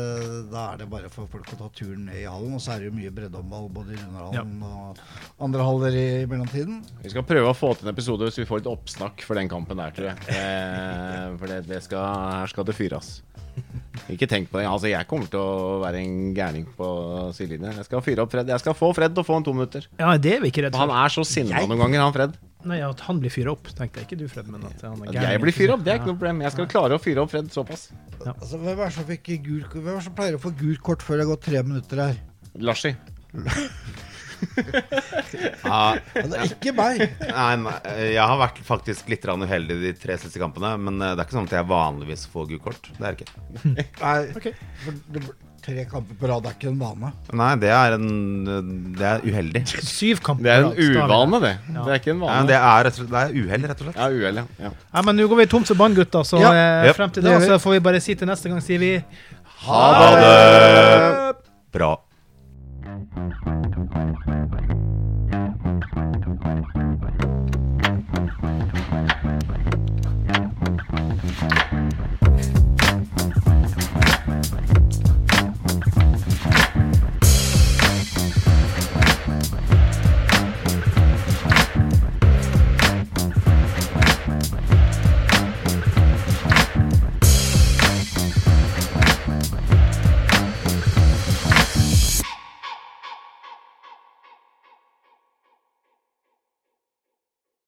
da er det bare for folk å ta turen ned i hallen. Og så er det jo mye breddehåndball både i Runarhallen ja. og andre haller i, i, mellomtiden. Vi skal prøve å få til en episode hvis vi får litt oppsnakk for den kampen der, tror jeg. Eh, for det, det skal, her skal det fyres. Ikke tenk på det. Altså, jeg kommer til å være en gærning på sidelinjen. Jeg skal fyre opp Fred. Jeg skal få Fred til å få en to minutter. Ja, det er vi ikke redd for. Han er så sinna noen ganger, han Fred. Nei, At han blir fyra opp, tenkte jeg ikke du, Fred. Men at han er gæren. Jeg blir fyra opp, det er ikke noe problem. Jeg skal klare å fyre opp Fred såpass. Ja. Altså, hvem, er som er som pleier å få gult kort før det har gått tre minutter her? Larsi. ah, Det ikke meg. Nei, nei, jeg har vært faktisk litt uheldig de tre siste kampene. Men eh, det er ikke sånn at jeg vanligvis får gult kort. Det er det ikke. Nei, okay. Tre kamper på rad er ikke en vane. Nei, det er en Det er uheldig. Syv kamper Det er en uvane, det. Ja. Det er ikke en vane. Ja, det er, det er uhell, rett og slett. Ja, uhell, ja. ja. men nå går vi tomt for bånd, gutter. Så ja. eh, frem til da så får vi bare si til neste gang, sier vi Ha det! Bra.